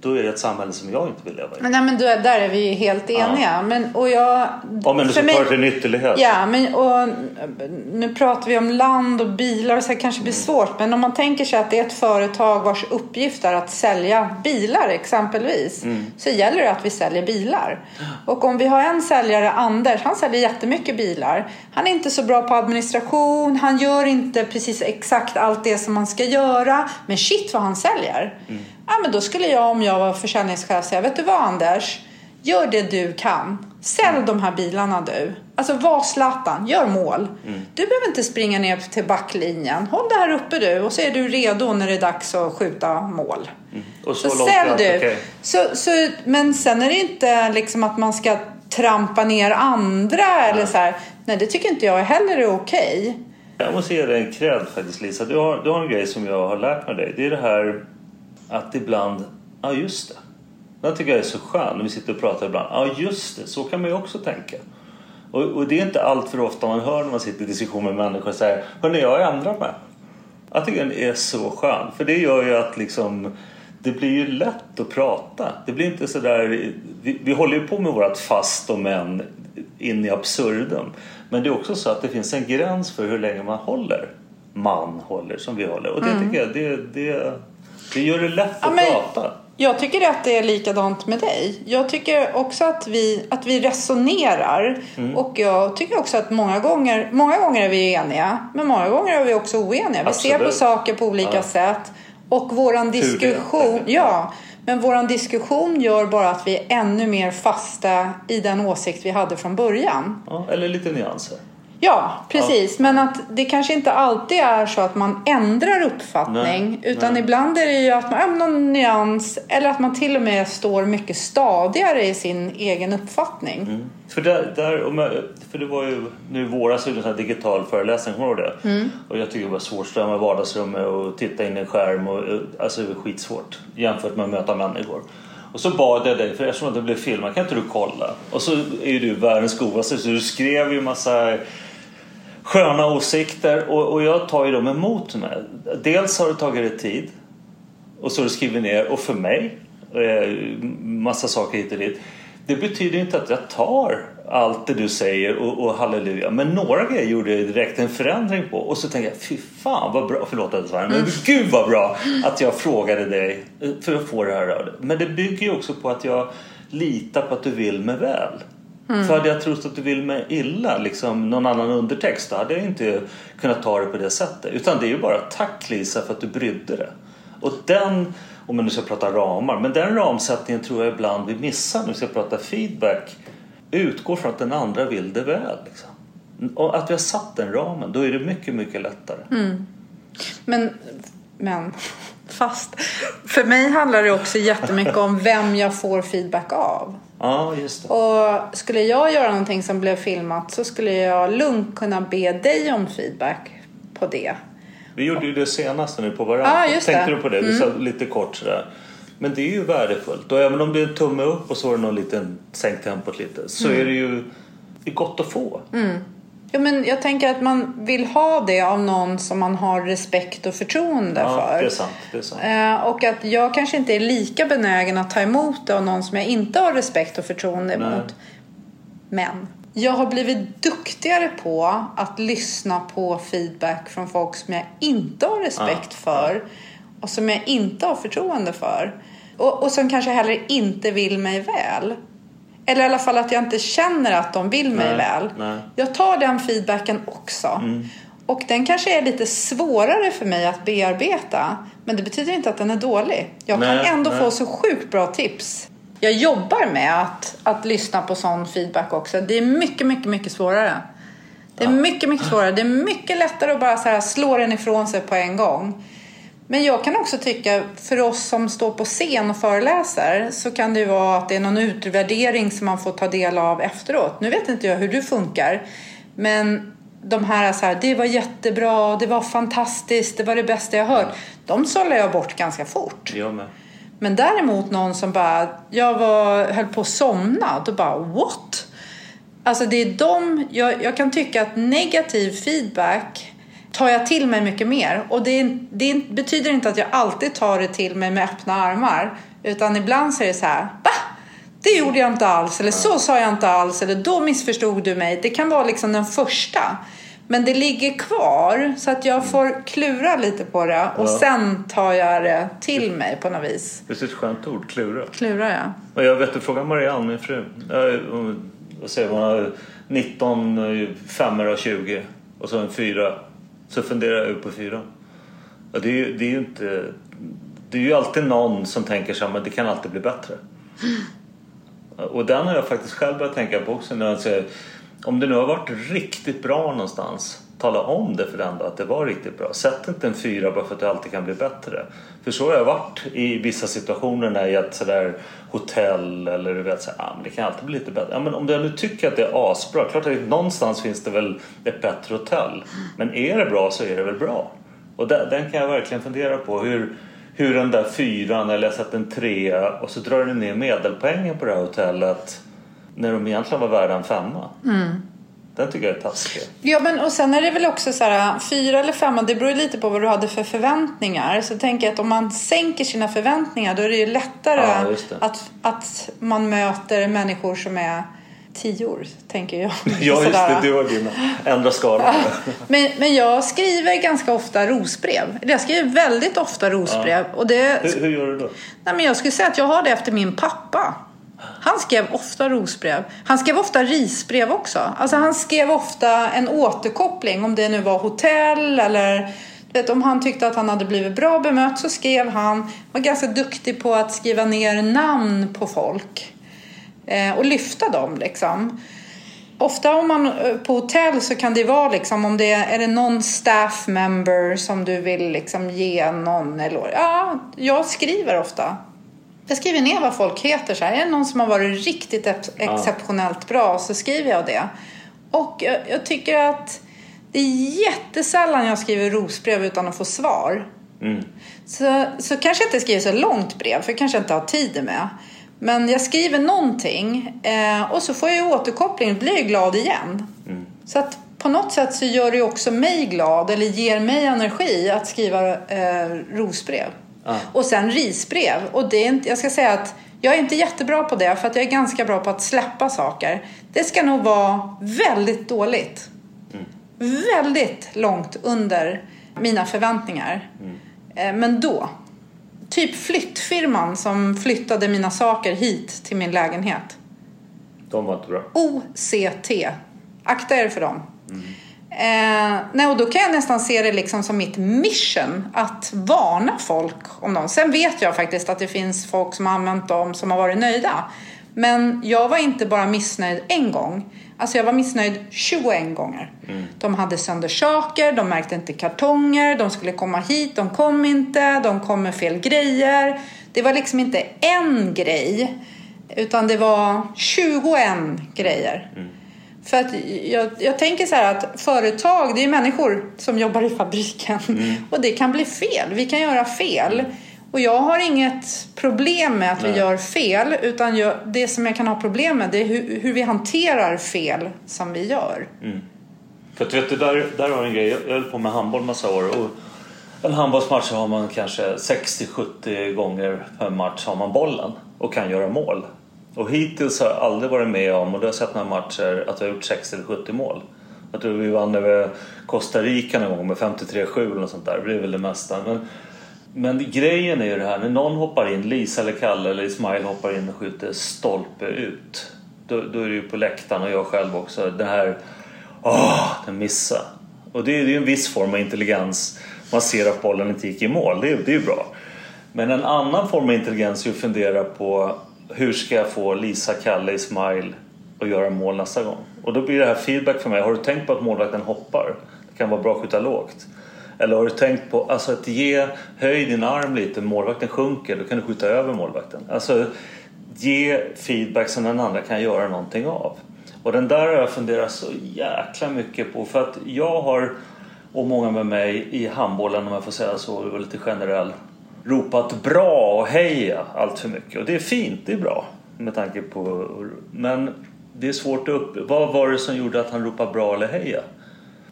då är det ett samhälle som jag inte vill leva i. Men, nej, men då, där är vi ju helt eniga. Men, och jag, nu för ska mig- ta det till en ytterlighet. Ja, men och, nu pratar vi om land och bilar och så här kanske blir svårt. Men om man tänker sig att det är ett företag vars uppgift är att sälja bilar exempelvis. Så gäller det att vi säljer bilar. Och om vi har en säljare, Anders, han säljer jättemycket bilar. Han är inte så bra på administration. Han gör inte precis exakt allt det som man ska göra. Men shit vad han säljer. Ja, men då skulle jag om jag var försäljningschef säga, vet du vad Anders? Gör det du kan. Sälj de här bilarna du. Alltså var Zlatan, gör mål. Du behöver inte springa ner till backlinjen. Håll det här uppe du och så är du redo när det är dags att skjuta mål. Och så, Så, sälj du. okej. Så, så, men sen är det inte liksom att man ska trampa ner andra eller så här. Nej, det tycker inte jag heller är okej. Jag måste ge dig en cred faktiskt Lisa. Du har, du har en grej som jag har lärt mig dig. Det är det här att ibland, ja just det. Den tycker jag är så skön när vi sitter och pratar ibland. Ja just det, så kan man ju också tänka. Och, och det är inte allt för ofta man hör när man sitter i diskussion med människor och säger Hörni, jag har ändrat mig. Jag tycker den är så skön. För det gör ju att liksom det blir ju lätt att prata. Det blir inte sådär... Vi, vi håller ju på med vårt fast och men in i absurdum. Men det är också så att det finns en gräns för hur länge man håller. Man håller som vi håller. Och det tycker jag, det, det, det gör det lätt Ja, att men- prata. Jag tycker att det är likadant med dig. Jag tycker också att vi, att vi resonerar. Mm. Och jag tycker också att många gånger, många gånger är vi eniga. Men många gånger är vi också oeniga. Vi ser på Absolut. saker på olika Ja. sätt. Och våran diskussion, ja. Men våran diskussion gör bara att vi är ännu mer fasta i den åsikt vi hade från början. Ja, eller lite nyanser. Ja, precis. Men att det kanske inte alltid är så att man ändrar uppfattning. Nej, utan nej. ibland är det ju att man någon nyans eller att man till och med står mycket stadigare i sin egen uppfattning. Mm. För, där, där, för det var ju nu i våras en sån digital föreläsning, kommer du det? Mm. Och jag tycker det var svårt att stå i vardagsrummet och titta in i en skärm. Och, alltså det var skitsvårt jämfört med att möta människor. Och så bad jag dig, för eftersom att det blev filmat, kan inte du kolla? Och så är ju du världens godaste så du skrev ju massa sköna åsikter och, och jag tar ju dem emot mig. Dels har det tagit dig tid och så har du skrivit ner och för mig eh, massa saker hit och dit. Det betyder inte att jag tar allt det du säger och, och halleluja. Men några grejer gjorde jag direkt en förändring på. Och så tänkte jag, fy fan vad bra, förlåt att jag men gud vad bra att jag frågade dig för att få det här röret. Men det bygger ju också på att jag litar på att du vill mig väl. För hade jag trott att du vill mig illa, liksom någon annan undertext, då hade jag inte kunnat ta det på det sättet. Utan det är ju bara tack Lisa för att du brydde dig. Och den, om man nu ska prata ramar, men den ramsättningen tror jag ibland vi missar när vi ska prata feedback. Utgår från att den andra vill det väl. Liksom. Och att vi har satt den ramen, då är det mycket, mycket lättare. Men, men fast för mig handlar det också jättemycket om vem jag får feedback av. Ja, just det. Och skulle jag göra någonting som blev filmat så skulle jag lugnt kunna be dig om feedback på det. Vi gjorde ju det senaste nu på varandra. Ja, just Tänkte det. du på det? Vi sa lite kort sådär. Men det är ju värdefullt. Och även om det är en tumme upp och så är det någon liten sänkt tempot lite. Så är det ju det är gott att få. Ja, men jag tänker att man vill ha det av någon som man har respekt och förtroende Ja, för. det är sant. Det är sant. Eh, Och att jag kanske inte är lika benägen att ta emot det av någon som jag inte har respekt och förtroende Nej. emot. Men jag har blivit duktigare på att lyssna på feedback från folk som jag inte har respekt Ja, för och som jag inte har förtroende för. Och, och som kanske heller inte vill mig väl. Eller i alla fall att jag inte känner att de vill mig Nej, väl. nej. Jag tar den feedbacken också. Och den kanske är lite svårare för mig att bearbeta. Men det betyder inte att den är dålig. Jag Nej, kan ändå få så sjukt bra tips. Jag jobbar med att, att lyssna på sån feedback också. Det är mycket, mycket, mycket svårare. Det är mycket, mycket svårare. Det är mycket lättare att bara så slå den ifrån sig på en gång. Men jag kan också tycka, för oss som står på scen och föreläser, så kan det ju vara att det är någon utvärdering som man får ta del av efteråt. Nu vet inte jag hur du funkar, men de här, så här det var jättebra, det var fantastiskt, det var det bästa jag hört. De sållar jag bort ganska fort. Jag med. Men däremot någon som bara, jag var, höll på att somna, då bara what? Alltså det är de, jag, jag kan tycka att negativ feedback tar jag till mig mycket mer. Och det, det betyder inte att jag alltid tar det till mig med öppna armar. Utan ibland så är det så här, va? Det gjorde jag inte alls, eller så sa jag inte alls, eller då missförstod du mig. Det kan vara liksom den första. Men det ligger kvar så att jag får klura lite på det och Ja. sen tar jag det till mig på något vis. Det är ett skönt ord, klura. Klurar jag? Och jag vet, du frågar Marianne, min fru. Jag, vad säger man? Hon har 19, 5 och 20 och så en 4. Så funderar jag över på fyran. Och det är ju det är ju inte... Det är ju alltid någon som tänker så här, men det kan alltid bli bättre. Och den har jag faktiskt själv börjat tänka på också. När jag säger, om det nu har varit riktigt bra någonstans, tala om det för den då, att det var riktigt bra. Sätt inte en fyra bara för att det alltid kan bli bättre. För så har jag varit i vissa situationer när jag gett sådär hotell eller du vet så här, ah, men det kan alltid bli lite bättre. Ja, men om jag nu tycker att det är asbra, klart att någonstans finns det väl ett bättre hotell. Men är det bra så är det väl bra. Och den, den kan jag verkligen fundera på. Hur, hur den där fyran eller jag sätter en trea och så drar du ner medelpoängen på det här hotellet när de egentligen var värda en femma. Mm. Den tycker jag är taskig. Ja, men och sen är det väl också så här, fyra eller femma, det beror lite på vad du hade för förväntningar. Så tänker jag att om man sänker sina förväntningar då är det ju lättare Ja, det. att, att man möter människor som är tior, tänker jag. Ja, just Sådär. det. Du har dina. Ändra skalan. Men, men jag skriver ganska ofta rosbrev. Jag skriver väldigt ofta rosbrev. Och det, Hur, hur gör du då? Nej, men jag skulle säga att jag har det efter min pappa. Han skrev ofta rosbrev. Han skrev ofta risbrev också. Alltså han skrev ofta en återkoppling om det nu var hotell eller vet, om han tyckte att han hade blivit bra bemött så skrev han. var ganska duktig på att skriva ner namn på folk. Eh, och lyfta dem liksom. ofta om man eh, på hotell så kan det vara liksom om det är, är det någon staff member som du vill liksom ge någon eller Ja, jag skriver ofta. Jag skriver ner vad folk heter. Så här. Är det någon som har varit riktigt ex exceptionellt bra så skriver jag det. Och jag, jag, tycker att det är jättesällan jag skriver rosbrev utan att få svar. Mm. Så, så kanske jag inte skriver så långt brev, för jag kanske inte har tid med. Men jag skriver någonting eh, och så får jag återkoppling, blir jag glad igen. Mm. Så att på något sätt så gör det också mig glad eller ger mig energi att skriva eh, rosbrev. Ah. Och sen risbrev. Och det är inte, jag ska säga att jag är inte jättebra på det för att jag är ganska bra på att släppa saker. Det ska nog vara väldigt dåligt. Mm. Väldigt långt under mina förväntningar. Mm. Eh, men då, typ flyttfirman som flyttade mina saker hit till min lägenhet. De var inte bra. OCT. Akta er för dem. Mm. Eh, nej, och då kan jag nästan se det liksom som mitt mission att varna folk om dem. Sen vet jag faktiskt att det finns folk som har använt dem som har varit nöjda. Men jag var inte bara missnöjd en gång. Alltså jag var missnöjd 21 gånger. Mm. De hade sönder saker, de märkte inte kartonger, de skulle komma hit, de kom inte, de kom med fel grejer. Det var liksom inte en grej, utan det var 21 grejer. Mm. För att jag, jag tänker så här att företag, det är människor som jobbar i fabriken. Mm. Och det kan bli fel, vi kan göra fel. Och jag har inget problem med att Nej. vi gör fel utan jag, det som jag kan ha problem med det är hur, hur vi hanterar fel som vi gör. Mm. För att, vet du, där, där har en grej. Jag höll på med handboll massa år och en handbollsmatch har man kanske 60-70 gånger per match har man bollen och kan göra mål. Och hittills har jag aldrig varit med om, och du har sett några matcher, att vi har gjort 60 eller 70 mål. Jag tror vi vann över Costa Rica någon gång med 53-7 eller något sånt där. Det är väl det mesta. Men men grejen är ju det här, när någon hoppar in, Lisa eller Kalle eller Ismail hoppar in och skjuter stolpe ut. Då, då är det ju på läktaren och jag själv också, det här, åh, den missar. Och det är ju en viss form av intelligens. Man ser att bollen inte gick i mål, det, det är ju bra. Men en annan form av intelligens är att fundera på hur ska jag få Lisa, Kalle, Ismail att göra mål nästa gång? Och då blir det här feedback för mig. Har du tänkt på att målvakten hoppar? Det kan vara bra att skjuta lågt. Eller har du tänkt på alltså att ge, höj din arm lite, målvakten sjunker, då kan du skjuta över målvakten. Alltså ge feedback som den andra kan göra någonting av. Och den där har jag funderat så jäkla mycket på för att jag har, och många med mig i handbollen om jag får säga så, var lite generell, ropat bra och heja allt för mycket. Och det är fint, det är bra med tanke på... Men det är svårt att upp... Vad var det som gjorde att han ropade bra eller heja?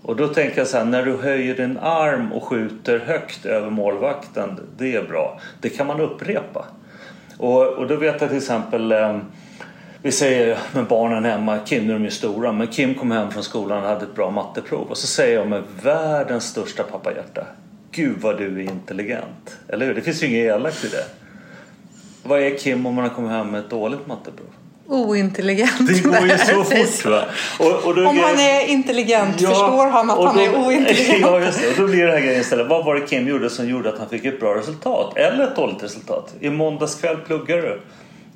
Och då tänker jag så här, när du höjer din arm och skjuter högt över målvakten, det är bra. Det kan man upprepa. Och, och då vet jag till exempel, eh, vi säger med barnen hemma, Kim nu är de ju stora, men Kim kom hem från skolan och hade ett bra matteprov. Och så säger jag med världens största pappahjärta, Gud vad du är intelligent. Eller hur? Det finns ju inget elakt i det. Vad är Kim om man kommit hem med ett dåligt matteprov? ointelligent. Det går ju så fort va. Och, och Om han är intelligent ja, förstår han att då, han är ointelligent. Ja just det. Och då blir det här grejen istället. Vad var det Kim gjorde som gjorde att han fick ett bra resultat? Eller ett dåligt resultat? I måndags kväll pluggade du.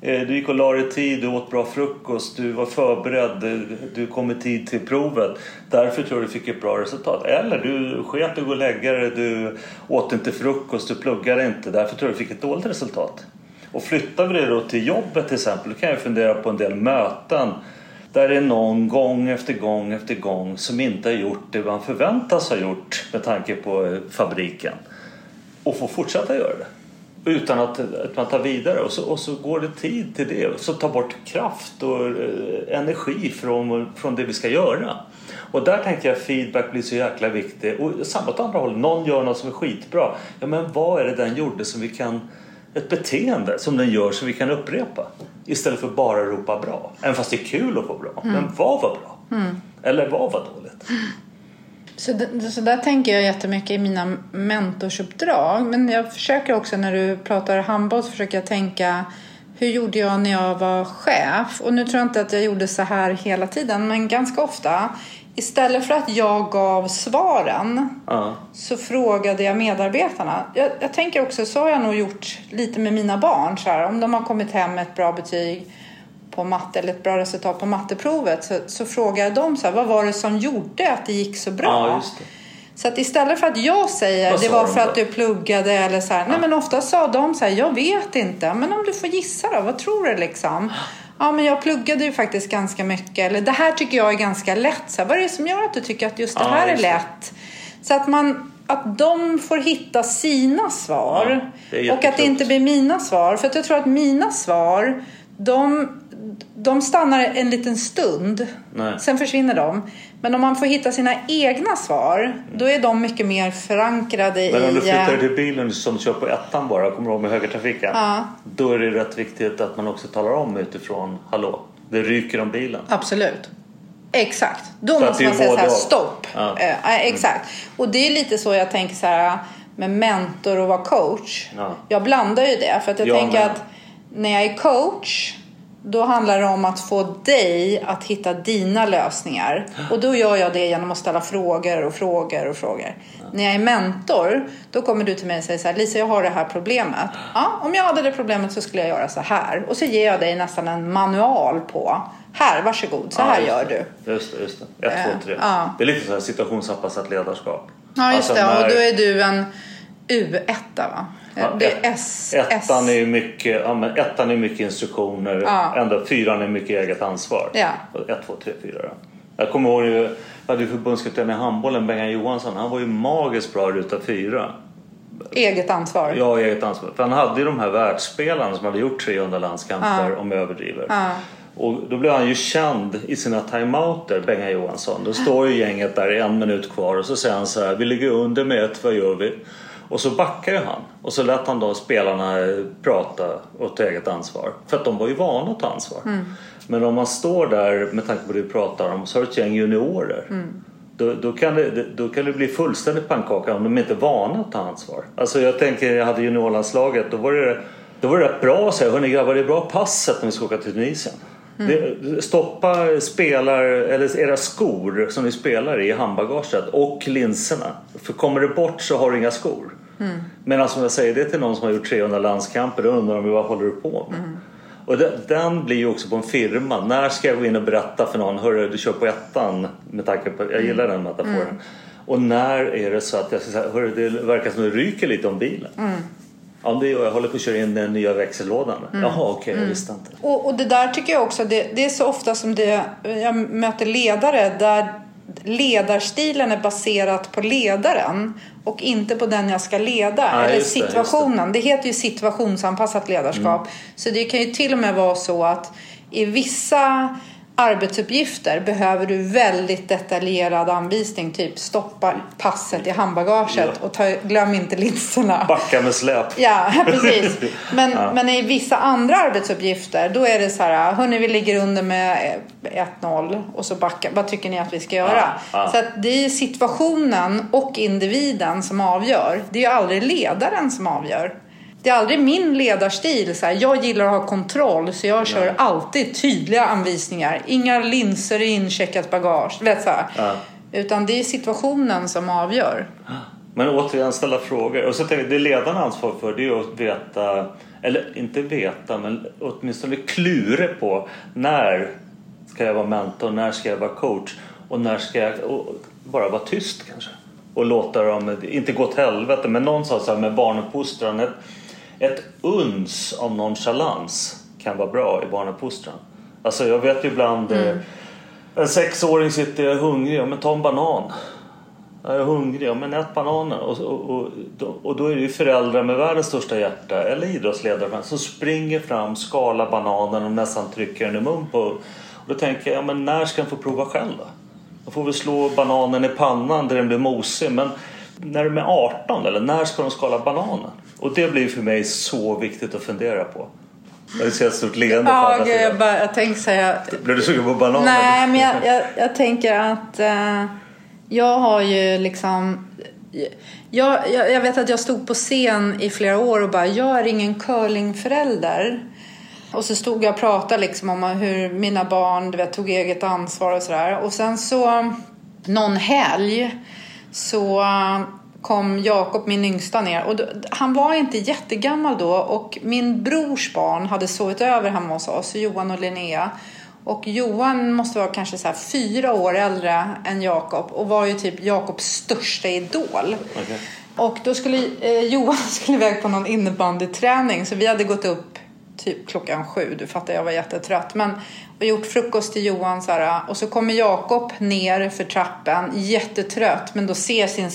Eh, du gick och la dig tid, du åt bra frukost, du var förberedd, du kom i tid till provet. Därför tror jag du fick ett bra resultat. Eller du sket att gå och lägga dig, du åt inte frukost, du pluggade inte. Därför tror jag du fick ett dåligt resultat. Och flyttar vi det då till jobbet till exempel, då kan jag fundera på en del möten där det är någon gång efter gång efter gång som inte har gjort det man förväntas ha gjort med tanke på eh, fabriken. Och får fortsätta göra det. Utan att, att man tar vidare och så, och så går det tid till det. Så tar bort kraft och eh, energi från, från det vi ska göra. Och där tänker jag feedback blir så jäkla viktig. Och samma åt andra håll, någon gör något som är skitbra. Ja men vad är det den gjorde som vi kan ett beteende som den gör som vi kan upprepa. Istället för bara ropa bra. Även fast det är kul att få bra. Mm. Men vad var bra? Mm. Eller vad var dåligt? Så, så där tänker jag jättemycket i mina mentorsuppdrag. Men jag försöker också när du pratar handboll så försöker jag tänka hur gjorde jag när jag var chef? Och nu tror jag inte att jag gjorde så här hela tiden men ganska ofta istället för att jag gav svaren uh. så frågade jag medarbetarna. Jag, jag, tänker också, så har jag nog gjort lite med mina barn. Så här, om de har kommit hem med ett bra betyg. På matte eller ett bra resultat på matteprovet så, så frågar dem så här, vad var det som gjorde att det gick så bra? Ja. Så att istället för att jag säger det var de för att du pluggade eller så här, nej men ofta sa de så här, jag vet inte, men om du får gissa då, vad tror du liksom? Ja men jag pluggade ju faktiskt ganska mycket, eller det här tycker jag är ganska lätt, så här, vad är det som gör att du tycker att just det Ja, här är lätt? Så att man att de får hitta sina svar Ja, och att det inte blir mina svar. För att jag tror att mina svar, de, de stannar en liten stund. Nej. Sen försvinner de. Men om man får hitta sina egna svar, då är de mycket mer förankrade Men om i... du flyttar eh, till bilen som kör på ettan bara, kommer du ihåg med högertrafiken? Ja. Då är det rätt viktigt att man också talar om utifrån, hallå, det ryker om bilen. Absolut. Exakt. Då Så måste man säga så här, stopp. Ja. Eh, eh, exakt. Och det är lite så jag tänker så här med mentor och vara coach. Ja. Jag blandar ju det. För att jag Jag tänker med. att när jag är coach då handlar det om att få dig att hitta dina lösningar. Och då gör jag det genom att ställa frågor och frågor och frågor. När jag är mentor, då kommer du till mig och säger så här, Lisa jag har det här problemet. Ja, om jag hade det problemet så skulle jag göra så här. Och så ger jag dig nästan en manual på, här varsågod, så Ja, här just gör du. Just det, just det. Ett, Eh, två, tre. ja. Det är lite så här situationsanpassat ledarskap. Ja, just Alltså, det. när- Och då är du en U1 va? Ja, det är S. Ettan är ju mycket, ja, men ettan är mycket instruktioner. Ja. Ända fyran är mycket eget ansvar. Ja. Ett, två, tre, fyra. då. Jag kommer ihåg, jag hade förbundskapten i handbollen, Bengan Johansson. Han var ju magiskt bra i ruta fyra. Eget ansvar. Ja, eget ansvar. För han hade ju de här världsspelarna som hade gjort 300 landskamper, om jag överdriver. Ja. Och då blev han ju känd i sina timeouter, Bengan Johansson. Då står ju gänget där en minut kvar och så säger han så här, vi ligger under med ett, vad gör vi? Och så backar ju han. Och så lät han då spelarna prata och ta eget ansvar. För att de var ju vana att ta ansvar. Men om man står där, med tanke på det vi pratar om, så har du ett gäng juniorer. Då, då, kan det, då kan det bli fullständigt pannkaka om de inte är vana att ta ansvar. Alltså jag tänker, jag hade juniorlandslaget, då var det, då var det rätt bra att säga, hörni grabbar det är bra passet när vi ska åka till Tunisien. Det, stoppa spelar, eller era skor som ni spelar i i handbagaget och linserna. För kommer det bort så har du inga skor. Men som jag säger det till någon som har gjort 300 landskamper då undrar de vad håller du på med? Och den, den blir ju också på en firma. När ska jag gå in och berätta för någon, hörru du kör på ettan med tanke på, jag gillar den metaforen. Och när är det så att jag ska säga, hörru det verkar som det ryker lite om bilen. Ja det gör jag, håller på att köra in den nya växellådan. Jaha okej, jag visste inte. Och, och det där tycker jag också, det, det är så ofta som det, jag möter ledare där ledarstilen är baserat på ledaren och inte på den jag ska leda. Ja, eller just det, det. situationen. Det, heter ju situationsanpassat ledarskap. Mm. Så det kan ju till och med vara så att i vissa arbetsuppgifter behöver du väldigt detaljerad anvisning. Typ stoppa passet i handbagaget Ja. och ta, glöm inte linserna. Backa med släp. Ja, precis. Men, men i vissa andra arbetsuppgifter då är det så här, hörni vi ligger under med eh, 1-0 och så backar, vad tycker ni att vi ska göra? Ja, ja. Så att det är situationen och individen som avgör. Det är ju aldrig ledaren som avgör. Det är aldrig min ledarstil. Så här, jag gillar att ha kontroll så jag kör alltid tydliga anvisningar. Inga linser i incheckat bagage. Vet, så. Ja. Utan det är situationen som avgör. Men återigen ställa frågor. Och så tänker jag, det ledarna ansvar för det är att veta, eller inte veta, men åtminstone klura på när ska jag vara mentor, när ska jag vara coach och när ska jag bara vara tyst kanske. Och låta dem, inte gå åt helvete, men någon sa så här med barnuppfostran, ett, uns av nonchalans kan vara bra i barnuppfostran. Alltså jag vet ju ibland eh, en sexåring sitter jag hungrig, ja men ta en banan. Jag är hungrig, ja men ät bananer. Och, och, och, då- och då är det ju föräldrar med världens största hjärta eller idrottsledare som springer fram, skalar bananen och nästan trycker den i mun på. Och då tänker jag, ja men när ska den få prova själv då? Då får vi slå bananen i pannan där den blir mosig. Men när de är 18 eller när ska de skala bananen? Och det blir för mig så viktigt att fundera på. Jag ser ett stort leende på Ja, alla gud, jag, bara, jag tänkte säga Blev du sugen på bananer? Nej, men jag, jag, jag tänker att eh, jag har ju liksom... Jag, jag, jag vet att jag stod på scen i flera år och bara, jag är ingen curlingförälder. Och så stod jag och pratade liksom om hur mina barn du vet, tog eget ansvar och sådär. Och sen så någon helg så kom Jakob, min yngsta, ner. Och då, han var inte jättegammal då och min brors barn hade sovit över hemma hos oss, Johan och Linnea. Och Johan måste vara kanske så fyra år äldre än Jakob och var ju typ Jakobs största idol. Okay. Och då skulle eh, Johan skulle iväg på någon innebandyträning så vi hade gått upp typ klockan sju, du fattar jag var jättetrött. Men och gjort frukost till Johan så här, och så kommer Jakob ner för trappen jättetrött men då ser sin,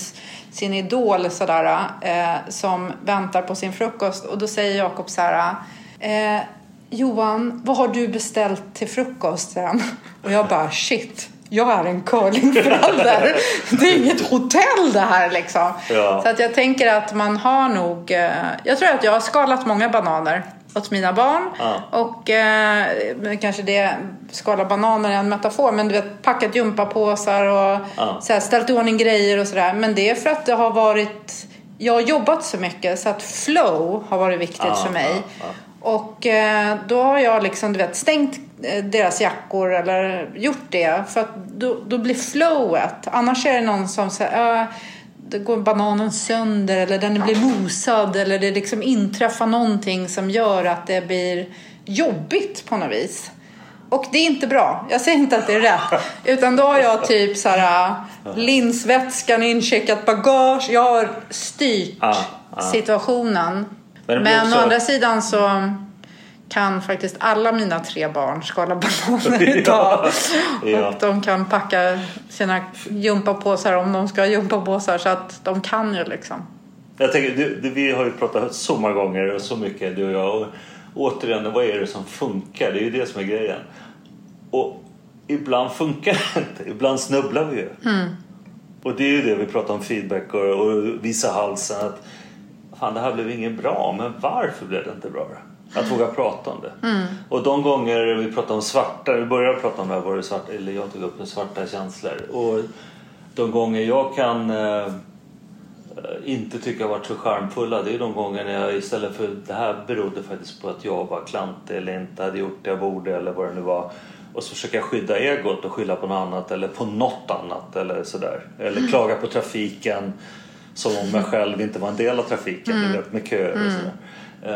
sin idol sådär eh, som väntar på sin frukost och då säger Jakob så här eh, Johan, vad har du beställt till frukosten? Och jag bara shit, jag är en curlingförälder. Det är inget hotell det här liksom. Ja. Så att jag tänker att man har nog, eh, jag tror att jag har skalat många bananer åt mina barn. Ja. Och eh, kanske det, skala bananer är en metafor, men du vet packat gympapåsar och ja. så här, ställt i ordning grejer och sådär. Men det är för att det har varit, jag har jobbat så mycket så att flow har varit viktigt ja, för mig. Och eh, då har jag liksom, du vet, stängt eh, deras jackor eller gjort det. För att då, då blir flowet. Annars är det någon som säger, det går bananen sönder eller den blir mosad eller det liksom inträffar någonting som gör att det blir jobbigt på något vis. Och det är inte bra. Jag säger inte att det är rätt. Utan då har jag typ så här linsvätskan incheckat bagage. Jag har styrt ah, ah. situationen. Men, Men också... å andra sidan så kan faktiskt alla mina tre barn skala bananer idag. ja. Och de kan packa sina gympapåsar om de ska ha gympapåsar så att de kan ju liksom. Jag tänker, du, du, vi har ju pratat så många gånger och så mycket du och jag. Och återigen, vad är det som funkar? Det är ju det som är grejen. Och ibland funkar det inte. Ibland snubblar vi ju. Mm. Och det är ju det vi pratar om feedback och, och visa halsen. Att, fan det här blev inget bra, men varför blev det inte bra? Att våga prata om det. Mm. Och de gånger vi pratar om svarta, vi började prata om det här var det svarta, eller jag tog upp svarta känslor. Och de gånger jag kan eh, inte tycka varit så charmfulla det är de gånger när jag istället för det här berodde faktiskt på att jag var klantig eller inte hade gjort det jag borde eller vad det nu var. Och så försöker jag skydda egot och skylla på något annat eller på något annat eller sådär. Eller klaga på trafiken som om jag själv inte var en del av trafiken mm. med köer och mm. sådär.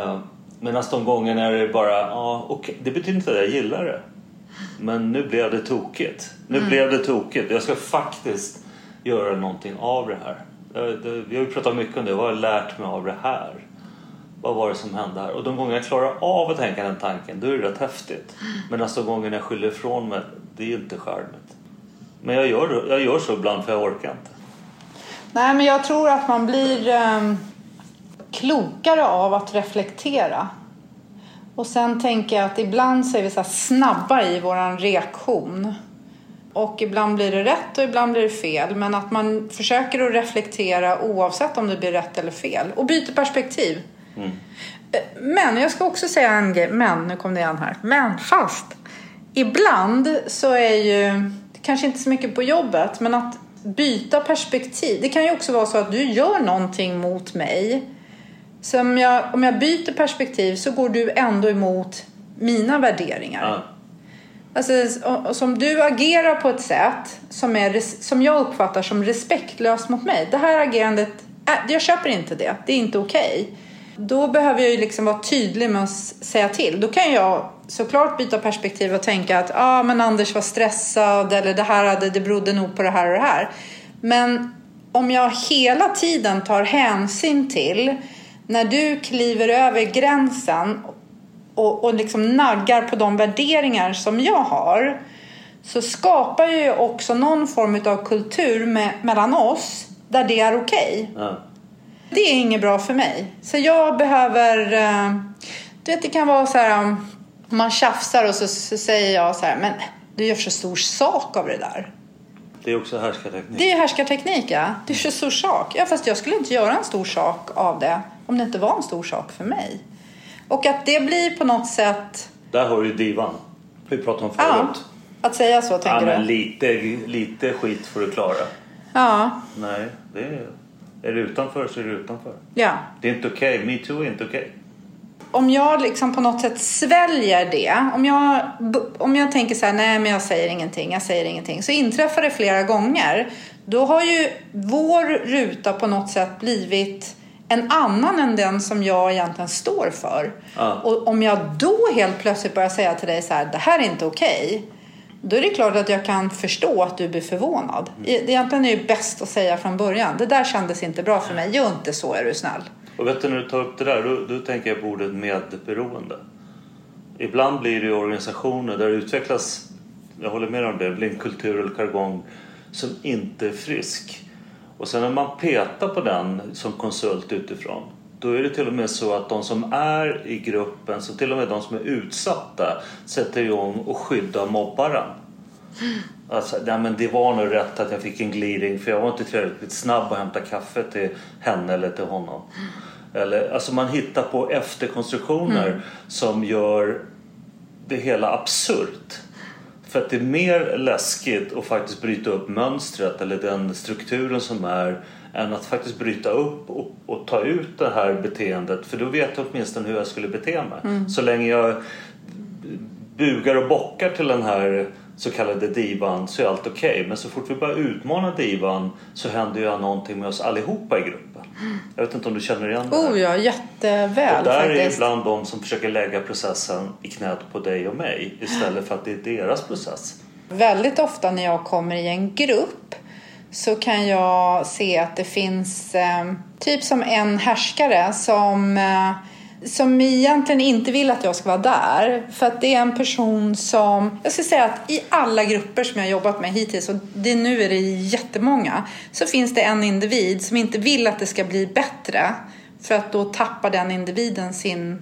Uh, Medan de gånger när det bara, ja okay, det betyder inte att jag gillar det. Men nu blev det tokigt. Nu mm. blev det tokigt. Jag ska faktiskt göra någonting av det här. Vi har ju pratat mycket om det. Vad har jag lärt mig av det här? Vad var det som hände här? Och de gånger jag klarar av att tänka den tanken, då är det rätt häftigt. Medan de gånger jag skyller ifrån mig, det är inte charmigt. Men jag gör, jag gör så ibland för jag orkar inte. Nej, men jag tror att man blir... Um klokare av att reflektera. Och sen tänker jag att ibland så är vi så snabba i vår reaktion. Och ibland blir det rätt och ibland blir det fel. Men att man försöker att reflektera oavsett om det blir rätt eller fel. Och byter perspektiv. Mm. Men jag ska också säga en grej. Men, nu kom det igen här. Men fast. Ibland så är ju, kanske inte så mycket på jobbet, men att byta perspektiv. Det kan ju också vara så att du gör någonting mot mig så om jag, om jag byter perspektiv så går du ändå emot mina värderingar. Ja. Alltså, som du agerar på ett sätt som, är, som jag uppfattar som respektlöst mot mig. Det här agerandet, äh, jag köper inte det. Det är inte okej. Okay. Då behöver jag ju liksom vara tydlig med att säga till. Då kan jag såklart byta perspektiv och tänka att ah, men Anders var stressad eller det här hade, det berodde nog på det här och det här. Men om jag hela tiden tar hänsyn till när du kliver över gränsen och, och liksom naggar på de värderingar som jag har så skapar ju också någon form av kultur med, mellan oss där det är okej. Okay. Ja. Det är inget bra för mig. Så jag behöver... Eh, du vet, det kan vara så här om man tjafsar och så, så säger jag så här, men du gör så stor sak av det där. Det är också härskarteknik. Det är härskarteknik, ja. Det är så stor sak. Ja, fast jag skulle inte göra en stor sak av det om det inte var en stor sak för mig. Och att det blir på något sätt... Där har du divan. Vi pratade om förut. Ja, att säga så tänker ja, men du? Lite, lite skit får du klara. Ja. Nej, det är, är du utanför så är du utanför. Ja. Det är inte okej. Okay. Metoo är inte okej. Okay. Om jag liksom på något sätt sväljer det. Om jag, om jag tänker så här, nej men jag säger ingenting, jag säger ingenting. Så inträffar det flera gånger. Då har ju vår ruta på något sätt blivit en annan än den som jag egentligen står för. Ja. Och om jag då helt plötsligt börjar säga till dig så här, det här är inte okej. Då är det klart att jag kan förstå att du blir förvånad. Mm. Egentligen är det bäst att säga från början, det där kändes inte bra för mig, gör inte så är du snäll. Och vet du när du tar upp det där, då, då tänker jag på ordet medberoende. Ibland blir det ju organisationer där det utvecklas, jag håller med om det, det blir en kultur eller jargong som inte är frisk. Och sen när man petar på den som konsult utifrån då är det till och med så att de som är i gruppen, så till och med de som är utsatta sätter igång och skyddar mobbaren. Alltså, nej, men det var nog rätt att jag fick en glidning för jag var inte tillräckligt snabb att hämta kaffe till henne eller till honom. Eller, alltså man hittar på efterkonstruktioner som gör det hela absurt. För att det är mer läskigt att faktiskt bryta upp mönstret eller den strukturen som är än att faktiskt bryta upp och, och ta ut det här beteendet. För då vet jag åtminstone hur jag skulle bete mig. Så länge jag bugar och bockar till den här så kallade divan så är allt okej. Men så fort vi börjar utmana divan så händer ju någonting med oss allihopa i gruppen. Jag vet inte om du känner igen det här? Oh ja, jätteväl Och där är faktiskt. ibland de som försöker lägga processen i knät på dig och mig istället för att det är deras process. Väldigt ofta när jag kommer i en grupp så kan jag se att det finns eh, typ som en härskare som, eh, som egentligen inte vill att jag ska vara där. För att det är en person som, jag ska säga att i alla grupper som jag jobbat med hittills, och det, nu är det jättemånga, så finns det en individ som inte vill att det ska bli bättre. För att då tappar den individen sin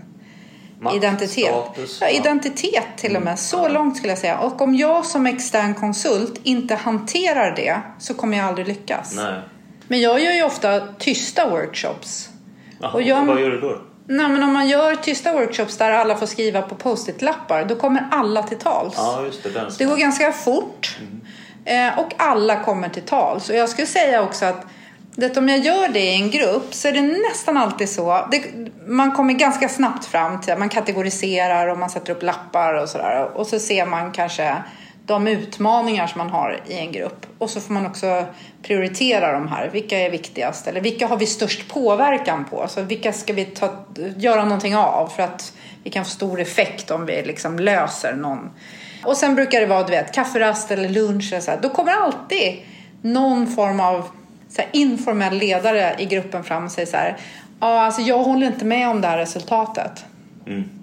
Makt, identitet. status, ja, identitet till och med. Så långt skulle jag säga. Och om jag som extern konsult inte hanterar det så kommer jag aldrig lyckas. Nej. Men jag gör ju ofta tysta workshops. Jaha, Och jag- Vad gör du då? Nej, men om man gör tysta workshops där alla får skriva på post-it-lappar då kommer alla till tals. Ja, just det. Den Det går ganska fort eh, och alla kommer till tals. Och jag skulle säga också att det, om jag gör det i en grupp så är det nästan alltid så. Det, man kommer ganska snabbt fram till att man kategoriserar och man sätter upp lappar och sådär. Och så ser man kanske de utmaningar som man har i en grupp. Och så får man också prioritera de här. Vilka är viktigast? Eller vilka har vi störst påverkan på? Så vilka ska vi ta, göra någonting av för att vi kan få stor effekt om vi liksom löser någon. Och sen brukar det vara du vet, kafferast eller lunch. Eller så här. Då kommer alltid någon form av så här, informell ledare i gruppen fram och säger så här. Ja, alltså jag håller inte med om det här resultatet. Mm.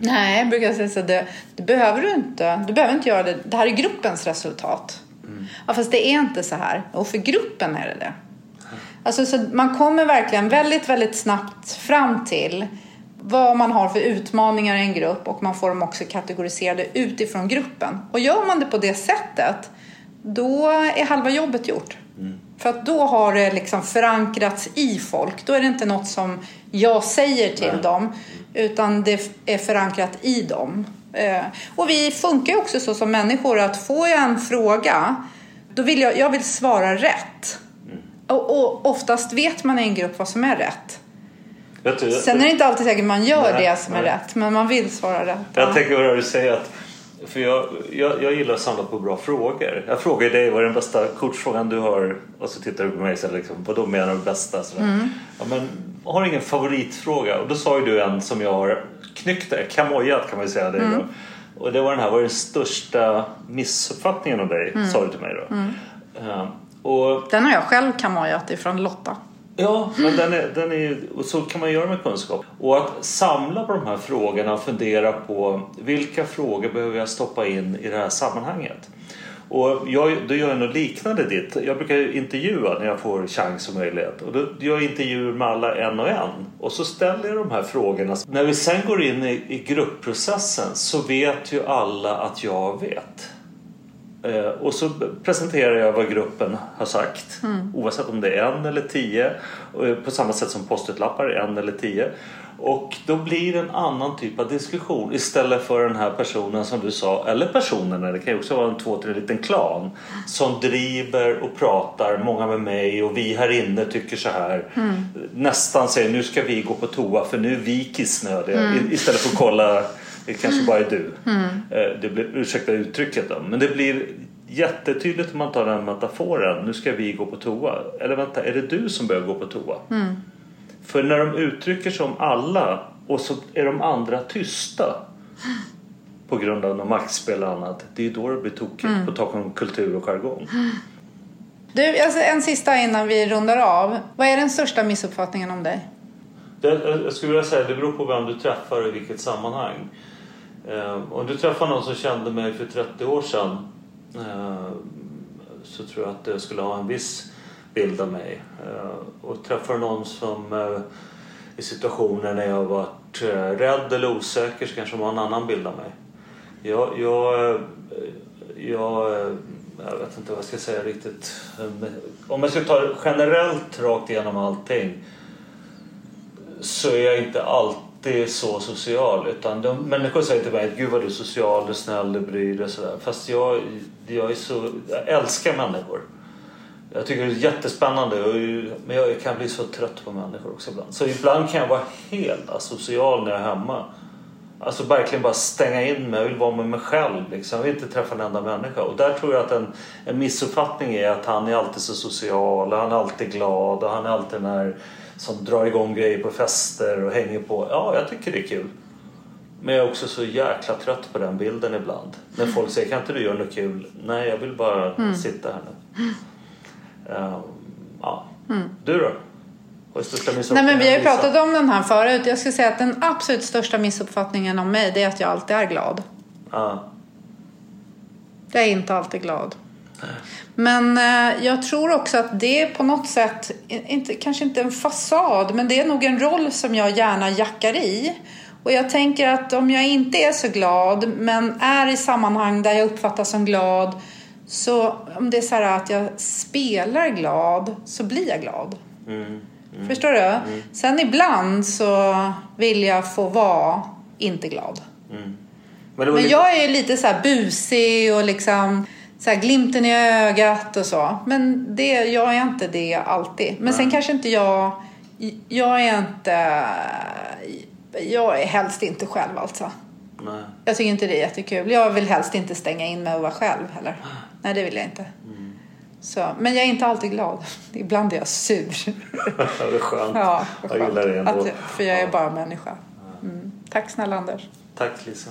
Nej, brukar jag säga så. Det, det behöver du inte. Du behöver inte göra det. Det här är gruppens resultat. Ja, fast det är inte så här. Och för gruppen är det det. Alltså, så man kommer verkligen väldigt, väldigt snabbt fram till vad man har för utmaningar i en grupp och man får dem också kategoriserade utifrån gruppen. Och gör man det på det sättet, då är halva jobbet gjort. För att då har det liksom förankrats i folk. Då är det inte något som jag säger till Nej. dem, utan det är förankrat i dem. Eh, Och vi funkar ju också så som människor att får jag en fråga, då vill jag, jag vill svara rätt. Och, och oftast vet man i en grupp vad som är rätt. Sen är det inte alltid säkert man gör Nej, det som är nej. rätt, men man vill svara rätt. Jag Ja. tänker vad du säger att för jag, jag, jag gillar att samla på bra frågor. Jag frågar dig vad är den bästa coachfrågan du har och så tittar du på mig och liksom, vad då menar du bästa? Sådär. Mm. Ja, men, har ingen favoritfråga? Och då sa ju du en som jag har knyckt, kamojat kan man ju säga. Det, Mm. Och det var den här, vad är den största missuppfattningen av dig? Mm. Sa du till mig då. Eh, och Den har jag själv kamojat ifrån Lotta. Ja, men den är, den är, och så kan man göra med kunskap. Och att samla på de här frågorna och fundera på vilka frågor behöver jag stoppa in i det här sammanhanget. Och jag, då gör jag något liknande ditt. Jag brukar ju intervjua när jag får chans och möjlighet. Och då gör jag intervjuer med alla en och en. Och så ställer jag de här frågorna. När vi sen går in i, i gruppprocessen så vet ju alla att jag vet. Eh, och så presenterar jag vad gruppen har sagt. Oavsett om det är en eller tio. Eh, På samma sätt som post-it-lappar är en eller tio. Och då blir det en annan typ av diskussion istället för den här personen som du sa, eller personerna, det kan ju också vara en två, tre liten klan som driver och pratar, många med mig och vi här inne tycker så här. Nästan säger nu ska vi gå på toa för nu är vi kissnödiga I- istället för att kolla det kanske bara är du. Eh, Det blir, ursäkta uttrycket då. Men det blir jättetydligt om man tar den metaforen. Nu ska vi gå på toa. Eller vänta, är det du som börjar gå på toa? Mm. För när de uttrycker sig om alla och så är de andra tysta på grund av något maktspel och annat. Det är då det blir tokigt Mm. på tal om kultur och jargong. Du, alltså en sista innan vi rundar av. Vad är den största missuppfattningen om dig? Det, jag jag skulle vilja säga det beror på vem du träffar och i vilket sammanhang. Ehm, om du träffar någon som kände mig för 30 år sedan ehm, så tror jag att det skulle ha en viss bild av mig. Ehm, och träffar du någon som eh, i situationer när jag varit eh, rädd eller osäker så kanske de har en annan bild av mig. Jag, jag, eh, jag, jag vet inte vad jag ska säga riktigt. Om jag ska ta det generellt rakt igenom allting så är jag inte alltid så social. Utan de, människor säger till mig Gud vad du är social, du är snäll, du bryr dig och sådär. Fast jag, jag är så... Jag älskar människor. Jag tycker det är jättespännande och, men jag kan bli så trött på människor också ibland. Så ibland kan jag vara helt asocial när jag är hemma. Alltså verkligen bara stänga in mig. Jag vill vara med mig själv. Liksom. Jag vill inte träffa en enda människa. Och där tror jag att en, en missuppfattning är att han är alltid så social och han är alltid glad och han är alltid den här som drar igång grejer på fester och hänger på. Ja, jag tycker det är kul. Men jag är också så jäkla trött på den bilden ibland. När folk säger kan inte du göra något kul? Nej, jag vill bara sitta här nu. Ehm, ja. Du då? Nej, men vi har ju pratat om den här förut. Jag skulle säga att den absolut största missuppfattningen om mig det är att jag alltid är glad. Ja. Jag är inte alltid glad. Men eh, jag tror också att det är på något sätt, inte, kanske inte en fasad, men det är nog en roll som jag gärna jackar i. Och jag tänker att om jag inte är så glad, men är i sammanhang där jag uppfattas som glad, så om det är så här att jag spelar glad, så blir jag glad. Mm. Förstår du? Sen ibland så vill jag få vara inte glad. Men, var Men lite- jag är ju lite så här busig och liksom så här glimten i ögat och så. Men det, jag är inte det alltid. Men sen kanske inte jag... Jag är inte... Jag är helst inte själv alltså. Nej. Jag tycker inte det är jättekul. Jag vill helst inte stänga in mig och vara själv heller. Nej, det vill jag inte. Så, men jag är inte alltid glad. Ibland är jag sur. det är skönt. Ja, vad jag gillar det skönt. ändå. Att, för jag är Ja. bara människa. Mm. Tack snälla Anders. Tack Lisa.